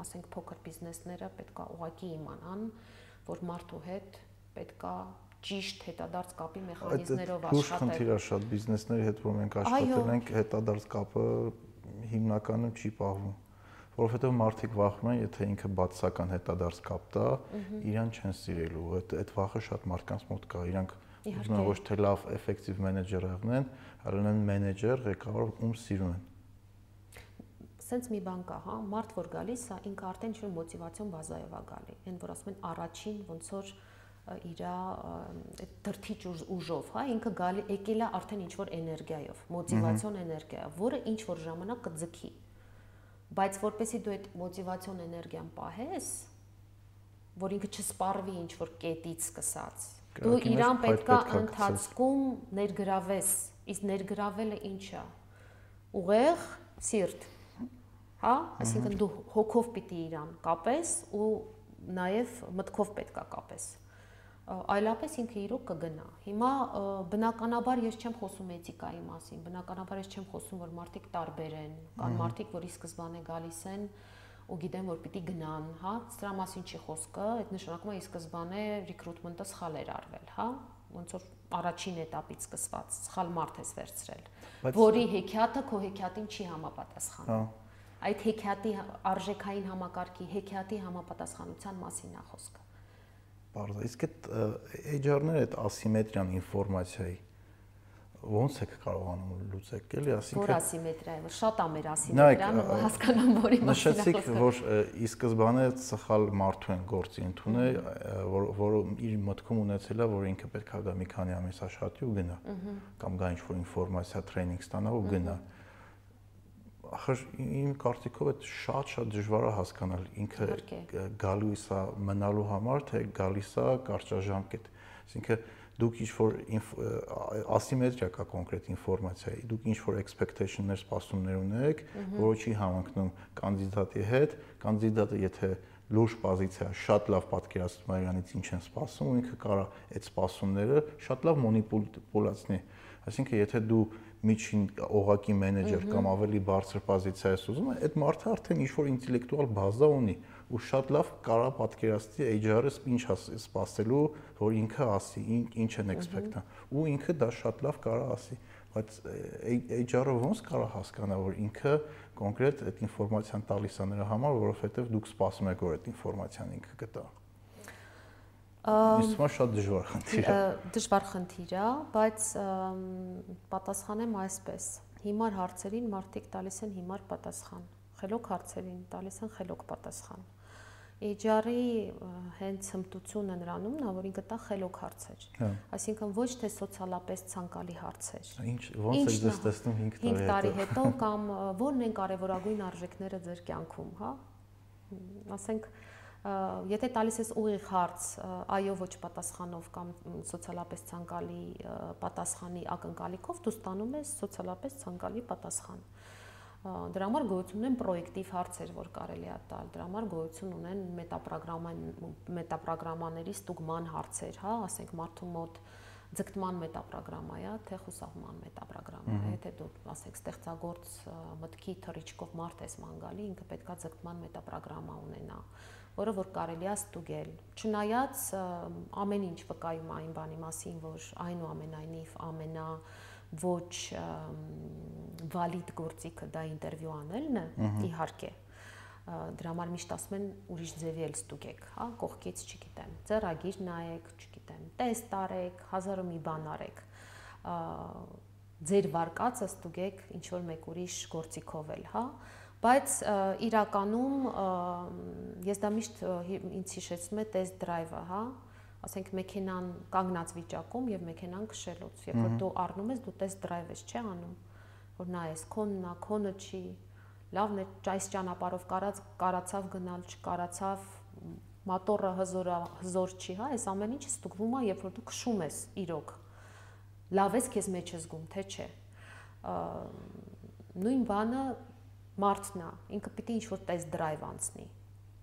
ասենք փոքր բիզնեսները պետքա ուղակի իմանան, որ մարդու հետ պետքա ճիշտ հետադարձ կապի մեխանիզմներով աշխատել։ Այդ խնդիրը շատ բիզնեսների հետ, որ մենք աշխատել ենք, հետադարձ կապը հիմնականում չի պահվում որովհետև մարդիկ վախում են, եթե ինքը բացասական հետադարձ կապ տա, իրան չեն սիրելու։ Այդ այդ վախը շատ մարդկանց մոտ կա։ Իրանք ուզում են ոչ թե լավ էֆեկտիվ մենեջեր եղնեն, այլ ունեն մենեջեր, ղեկավար, ում սիրում են սենց մի բան կա, հա, մարդ որ գալիս է, ինքը արդեն ինչ-որ մոտիվացիոն բազայով է գալի։ Այն որ ասում են առաջին ոնց որ իր այդ դրթիչ ուժով, հա, ինքը գալի եկել է արդեն ինչ-որ էներգիայով, մոտիվացիոն էներգիա, որը ինչ որ ժամանակ կձգի։ Բայց որպեսի դու այդ մոտիվացիոն էներգիան պահես, որ ինքը չսպառվի ինչ որ կետից սկսած, Դու իրան պետքա ընթացքում ներգրավես։ Իսկ ներգրավելը ինչ է։ Ուղեղ, սիրտ։ Հա, այսինքն դու հոգով պիտի իրան կապես ու նաև մտքով պետքա կապես այլապես ինքը իրոք կգնա։ Հիմա բնականաբար ես չեմ խոսում էթիկայի մասին, բնականաբար ես չեմ խոսում, որ մարդիկ տարբեր են, կան մարդիկ, որի սկզբանե գալիս են ու գիտեն, որ պիտի գնան, հա, սրա մասին չի խոսքը, այդ նշանակում է ի սկզբանե ռեկրուտմենտը սխալ էր արվել, հա, ոնց որ առաջին этаպից սկսված սխալ մարդ ես վերցրել, որի հեքիաթը քո հեքիաթին չի համապատասխանում։ Հա։ Այդ հեքիաթի արժեքային համակարգի հեքիաթի համապատասխանության մասին է խոսքը։ Բարձր։ Իսկ այդ HR-ները այդ ասիմետրիան ինֆորմացիայի ո՞նց եք կարողանում լուծեք, էլի, ասինքն Որ ասիմետրիա, որ շատ է մեր ասիմետրիան, հասկանամ որի մասին։ Նշեցիք, որ ի սկզբանե սխալ մարդու են գործի ընդունել, որ որ իր մտքում ունեցել է, որ ինքը պետք է գա մի քանի ամիս աշխատի ու գնա։ Կամ գա ինչ-որ ինֆորմացիա, տրեյնինգ ստանա ու գնա։ ախր իմ կարծիքով այդ շատ-շատ դժվար է հասկանալ ինքը գալիս է մնալու համար, թե գալիս է կարճաժամկետ։ Այսինքն դուք ինչ որ ասիմետրիա կա կոնկրետ ինֆորմացիայի, դուք ինչ որ expectation-ներ, սպասումներ ունեք, որը չի համընկնում կանդիդատի հետ, կանդիդատը եթե լուրջ պոզիցիա շատ լավ պատկերացնում է իրանից ինչ են սպասում, ու ինքը կարա այդ սպասումները շատ լավ մոնիպուլացնի։ Այսինքն եթե դու միջին օղակի մենեջեր կամ ավելի բարձր պոզիցիա ես ուզում, այդ մարդը արդեն ինչ-որ ինտելեկտուալ բազա ունի ու շատ լավ կարա պատկերացնի HR-ը ինչ սպասելու, որ ինքը ասի, ինչ են expect-ը։ Ու ինքը դա շատ լավ կարա ասի, բայց HR-ը ոնց կարա հասկանա, որ ինքը կոնկրետ այդ ինֆորմացիան տալիս է նրա համար, որովհետև դուք սպասում եք, որ այդ ինֆորմացիան ինքը կտա։ Իսկ մա շատ դժվար խնդիր է։ Դժվար խնդիր է, բայց պատասխանեմ այսպես։ Հիմար հարցերին մարդիկ տալիս են հիմար պատասխան։ Խելոք հարցերին տալիս են խելոք պատասխան։ HR-ի հենց հմտությունը նրանումն է, որ ինքը տա խելոք հարցեր։ հա։ Այսինքն ոչ թե սոցիալապես ցանկալի հարցեր։ Ինչ ոնց եք դες տեսնում 5 տարի հետո։ 5 տարի հետո <laughs> կամ ո՞րն են կարևորագույն արժեքները ձեր կյանքում, հա։ Ասենք եթե տալիս ես ուղիղ հարց այո ոչ պատասխանով կամ սոցիալապես ցանկալի պատասխանի ակնկալիքով դու ստանում ես սոցիալապես ցանկալի պատասխան դրա համար գոյություն ունեն պրոյեկտիվ հարցեր, որ կարելի է տալ։ Դրա համար գոյություն ունեն մետապրոգրաման մետապրոգրամաների ստուգման հարցեր, հա, ասենք մարդու մոտ ձգտման մետապրոգրամա է, թե խուսափման մետապրոգրամա է, եթե դու ասենք ստեղծագործ մտքի թռիչքով մարդ ես ման գալի, ինքը պետքա ձգտման մետապրոգրամա ունենա որը որ կարելի է ստուգել։ Չնայած ամեն ինչ վկայում այն բանի մասին, որ այնուամենայնիվ ամենա ոչ վալիդ գործիքը դա ինտերվյու անելն է, իհարկե դրա համար միշտ ասում են ուրիշ ձևի էլ ստուգեք, հա, կողքից չգիտեմ, ծերագիր նայեք, չգիտեմ, տեստ արեք, հազարը մի բան արեք ձեր վարկածը ստուգեք ինչ որ մեկ ուրիշ գործիքով էլ, հա բայց իրականում ես դա միշտ ինձ հիշեցնում է test drive-ը, հա, ասենք մեքենան կանգնած վիճակում եւ մեքենան քշելուց, երբ որ դու առնում ես, դու test drive ես, չէ՞ անում, որ նայես քոնն է, քոնը չի, լավն է, այս ճանապարհով կարած կարացավ գնալ, չկարացավ, մոտորը հզոր հզոր չի, հա, այս ամեն ինչը ստուգվում է, երբ որ դու քշում ես իրոք։ Լավ ես քեզ մեջ զգում, թե չէ։ Նույն բանը մարդն է, ինքը պիտի ինչ-որ test drive անցնի։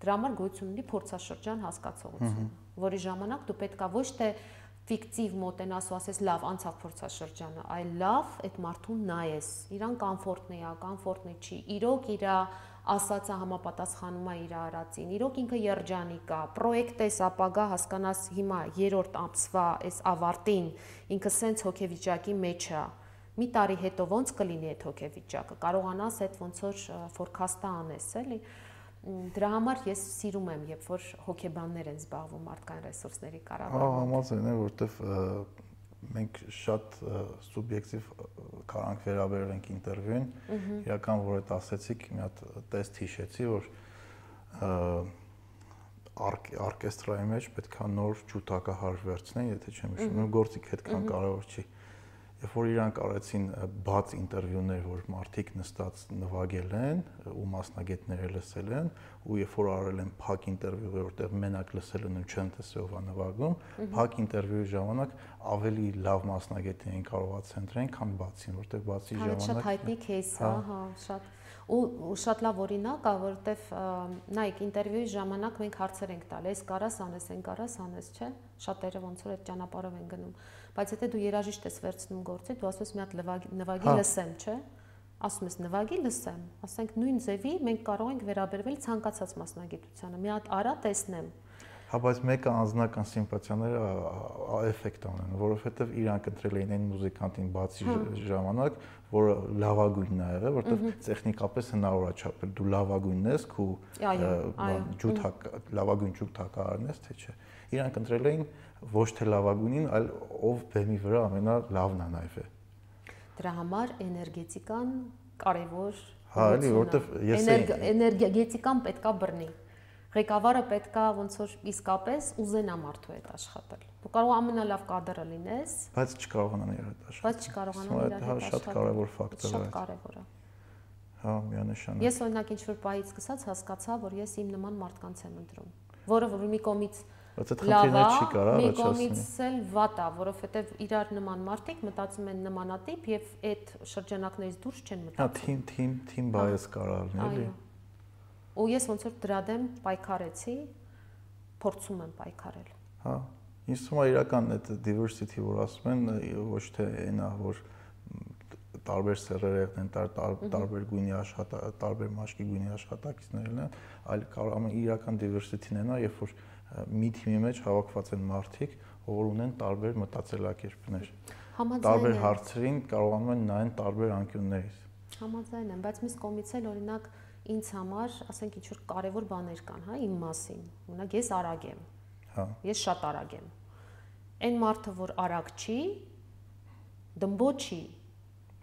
Դրա համար գույություն ունի փորձաշրջան հասկացողություն, որի ժամանակ դու պետքա ոչ թե ֆիկտիվ մոտենաս ու ասես լավ անցավ փորձաշրջանը, այլ լավ այդ մարդուն նայես, իրան կոմֆորտնի է, կոմֆորտնի չի, իրոք իրա ասածը համապատասխանում է իր արածին։ Իրոք ինքը երջանիկ է, պրոյեկտ էս ապագա հասկանաս հիմա երրորդ ամսվա այս ավարտին ինքը սենց հոգեվիճակի մեջ է մի տարի հետո ո՞նց կլինի այդ հոգեվիճակը կարողանաս այդ ոնց որ ֆորքաստը անես էլի դրա համար ես սիրում եմ երբ որ հոգեբաններ են զբաղվում մարդկային ռեսուրսների կառավարմամբ հա համաձայն եմ որովհետև մենք շատ սուբյեկտիվ կարանք վերաբերել ենք ինտերվյուին իրական որ այդ ասեցիք մի հատ տեստ հիշեցի որ օրկեստրայի մեջ պետքա նոր ջութակահար վերցնեն եթե չեմ հիշում գործիք այդքան կարևոր չի երբ որ իրանք արեցին բաց ինտերվյուներ, որ մարդիկ նստած նվագել են ու մասնագետները լսել են, ու երբ որ արել են փակ ինտերվյու, որտեղ մենակ լսել են ու չեն տեսել ով է նվագում, փակ ինտերվյուի ժամանակ ավելի լավ մասնագետ էին կարող ցենտրեն, քան բացին, որտեղ բացի ժամանակ հա։ հա, Շատ հայտնի кейս, ահա, շատ ու շատ լավ օրինակ է, որովհետև նայեք ինտերվյուի ժամանակ մենք հարցեր ենք տալիս, կարաս անես, են կարաս անես, չէ՞։ Շատերը ոնց որ այդ ճանապարհով են գնում բայց եթե դու երաժիշտ ես վերցնում գործի, դու ասում ես մի հատ նվագի հա։ լսեմ, չէ՞։ Ասում ես նվագի լսեմ, ասենք նույն ձևի մենք կարող ենք վերաբերվել ցանկացած մասնագիտությանը։ Մի հատ արա տեսնեմ, Հա բայց մեկը անձնական սիմպաթիաները էֆեկտ ունեն, որովհետև իրանք ընտրել էին այն մուզիկանտին բացի հա։ ժամանակ, որը լավագույնն է եղել, որովհետև տեխնիկապես հնարավոր է չափել դու լավագույնն ես, քու ջութակ լավագույն ջութակարն ես, թե չէ։ Իրանք ընտրել էին ոչ թե լավագույնին, այլ ով բեմի վրա ամենալավն է նայվե։ Դրա համար էներգետիկան կարևոր Հա, էլի, որովհետև ես էներգետիկան պետքա բռնի։ Ղեկավարը պետքա ոնց որ իսկապես ուզենա մարդու հետ աշխատել։ Դու կարող ամենալավ կադրը լինես, բայց չկարողանան իր հետ աշխատել։ Բայց չկարողանան իր հետ աշխատել։ Շատ կարևոր ֆակտոր է։ Շատ կարևոր է։ Հա, միանշանակ։ Ես օրինակ ինչ որ պայից սկսած հասկացա, որ ես իմ նման մարդկանց եմ ընտրում, որը որ մի կողմից բայց այդ խնդիրը չի կարա մի կողմից էլ վատ է, որովհետև իրար նման մարդիկ մտածում են նմանատիպ եւ այդ շրջանակներից դուրս չեն Հա, մտածում։ թիմ թիմ թիմ բայես կարա լինի, էլի։ Այո։ Ու ես ոնց որ դրա դեմ պայքարեցի, փորձում եմ պայքարել։ Հա։ Ինձ թվում է իրական այդ diversity, որ ասում են, ոչ թե այնա, որ տարբեր սերերեղն են, տարբեր գույնի աշխատ, տարբեր մաշկի գույնի աշխատակիցներն են, այլ կարող է իրական diversity-ն այնա, երբ որ մի թիմի մեջ հավաքված են մարդիկ, որ ունեն տարբեր մտածելակերպներ։ Տարբեր հարցերին կարողանում են նայեն տարբեր անկյուններից։ Համաձայն եմ, բայց մյուս կողմից էլ օրինակ ինձ համար, ասենք ինչ որ կարևոր բաներ կան, հա, իմ մասին։ Օրինակ ես արագ եմ։ Հա։ Ես շատ արագ եմ։ Այն մարդը, որ արագ չի, դմբոչի,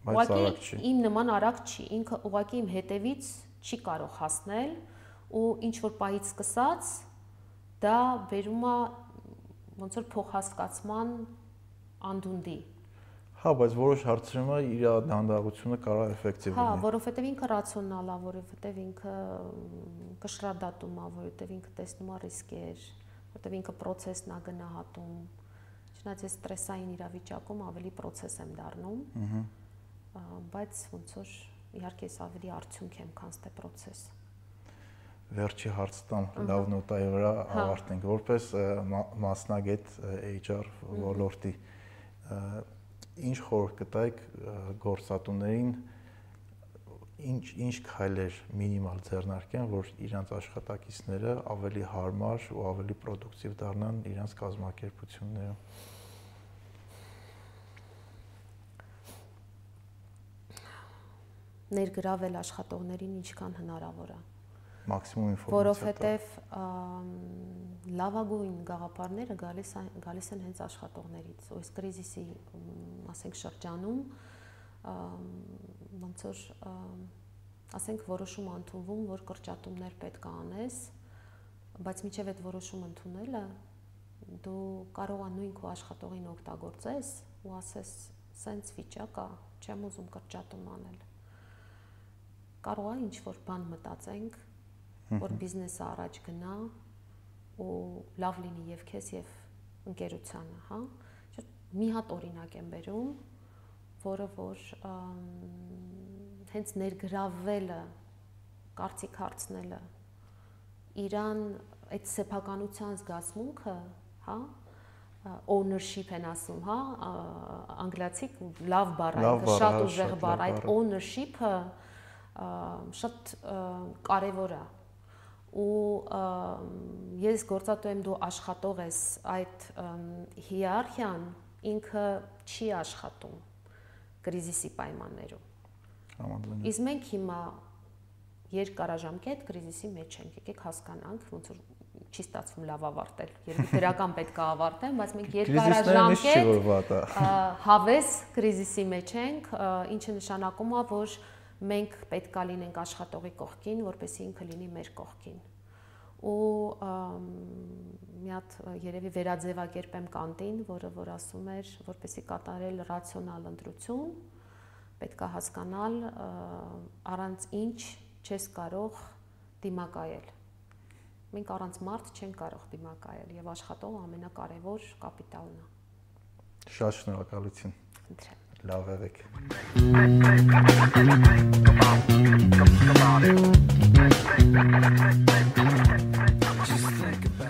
բայց արագ չի։ Իմ նման արագ չի, ինքը ուղղակի իմ հետևից չի կարող հասնել ու ինչ որ պահից սկսած դա վերում է ոնց որ փոխհասկացման անդունդի։ Հա, բայց որոշ հարցերում իր դանդաղությունը կարող է էֆեկտիվ Հա, լինի։ որովհետև ինքը ռացիոնալ է, որովհետև ինքը կշռադատում է, որովհետև ինքը տեսնում է ռիսկեր, որովհետև ինքը process-ն է գնահատում։ Չնայած ես ստրեսային իրավիճակում ավելի process եմ դառնում։ Ահա բայց ոնց որ իհարկե ես ավելի արդյունք եմ, քան ստե process։ Վերջի հարց տամ լավ նոտայի վրա հա։ ավարտենք որպես մասնագետ HR ոլորտի ինչ խորհուրդ կտայք գործատուներին ինչ ինչ քայլեր մինիմալ ձեռնարկեն, որ իրանց աշխատակիցները ավելի հարմար ու ավելի պրոդուկտիվ դառնան իրանց կազմակերպություններում։ ներգրավել աշխատողներին ինչքան հնարավոր է մաքսիմում ինֆորմացիա որովհետև լավագույն գաղափարները գալիս գալիս են հենց աշխատողներից այս կրիզիսի ասենք շրջանում ոնց որ ասենք որոշում ընդունվում որ կրճատումներ պետք է անես բայց միջև այդ որոշում ընդունելը դու կարող ես նույն քո աշխատողին օգտագործես ու ասես սենց վիճակա չեմ ուզում կրճատում անել կարող է ինչ որ բան մտածենք, որ բիզնեսը առաջ գնա ու լավ լինի եւ քեզ եւ ընկերությանը, հա։ Մի հատ օրինակ եմ բերում, որը որ հենց ներգրավելը, կարծիք հարցնելը, իրան այդ սեփականության զգացմունքը, հա, ownership են ասում, հա, անգլիացի լավ բառ է, շատ հա, ուժեղ բառ, այդ ownership-ը շատ կարևոր է ու ես գործատու եմ դու աշխատող ես այդ հիերարխիան ինքը չի աշխատում կրիզիսի պայմաններում համաձայն իսկ մենք հիմա երկարաժամկետ կրիզիսի մեջ ենք եկեք հասկանանք ոնց որ չի ստացվում լավ ավարտել երբ <laughs> դրական պետք է ավարտեն բայց մենք երկարաժամկետ հավես կրիզիսի մեջ ենք ինչը նշանակում է որ մենք պետքա լինենք աշխատողի կողքին, որպեսզի ինքը լինի մեր կողքին։ Ու մի հատ երևի վերաձևակերպեմ կանտին, որը որ ասում էր, որպեսզի կատարել ռացիոնալ ընտրություն, պետքա հասկանալ առանց ինչ չես կարող դիմակայել։ Մենք առանց մարդ չեն կարող դիմակայել եւ աշխատողը ամենակարևոր կապիտալն է։ Շատ շնորհակալություն։ Խնդրեմ։ Love avec. Just think about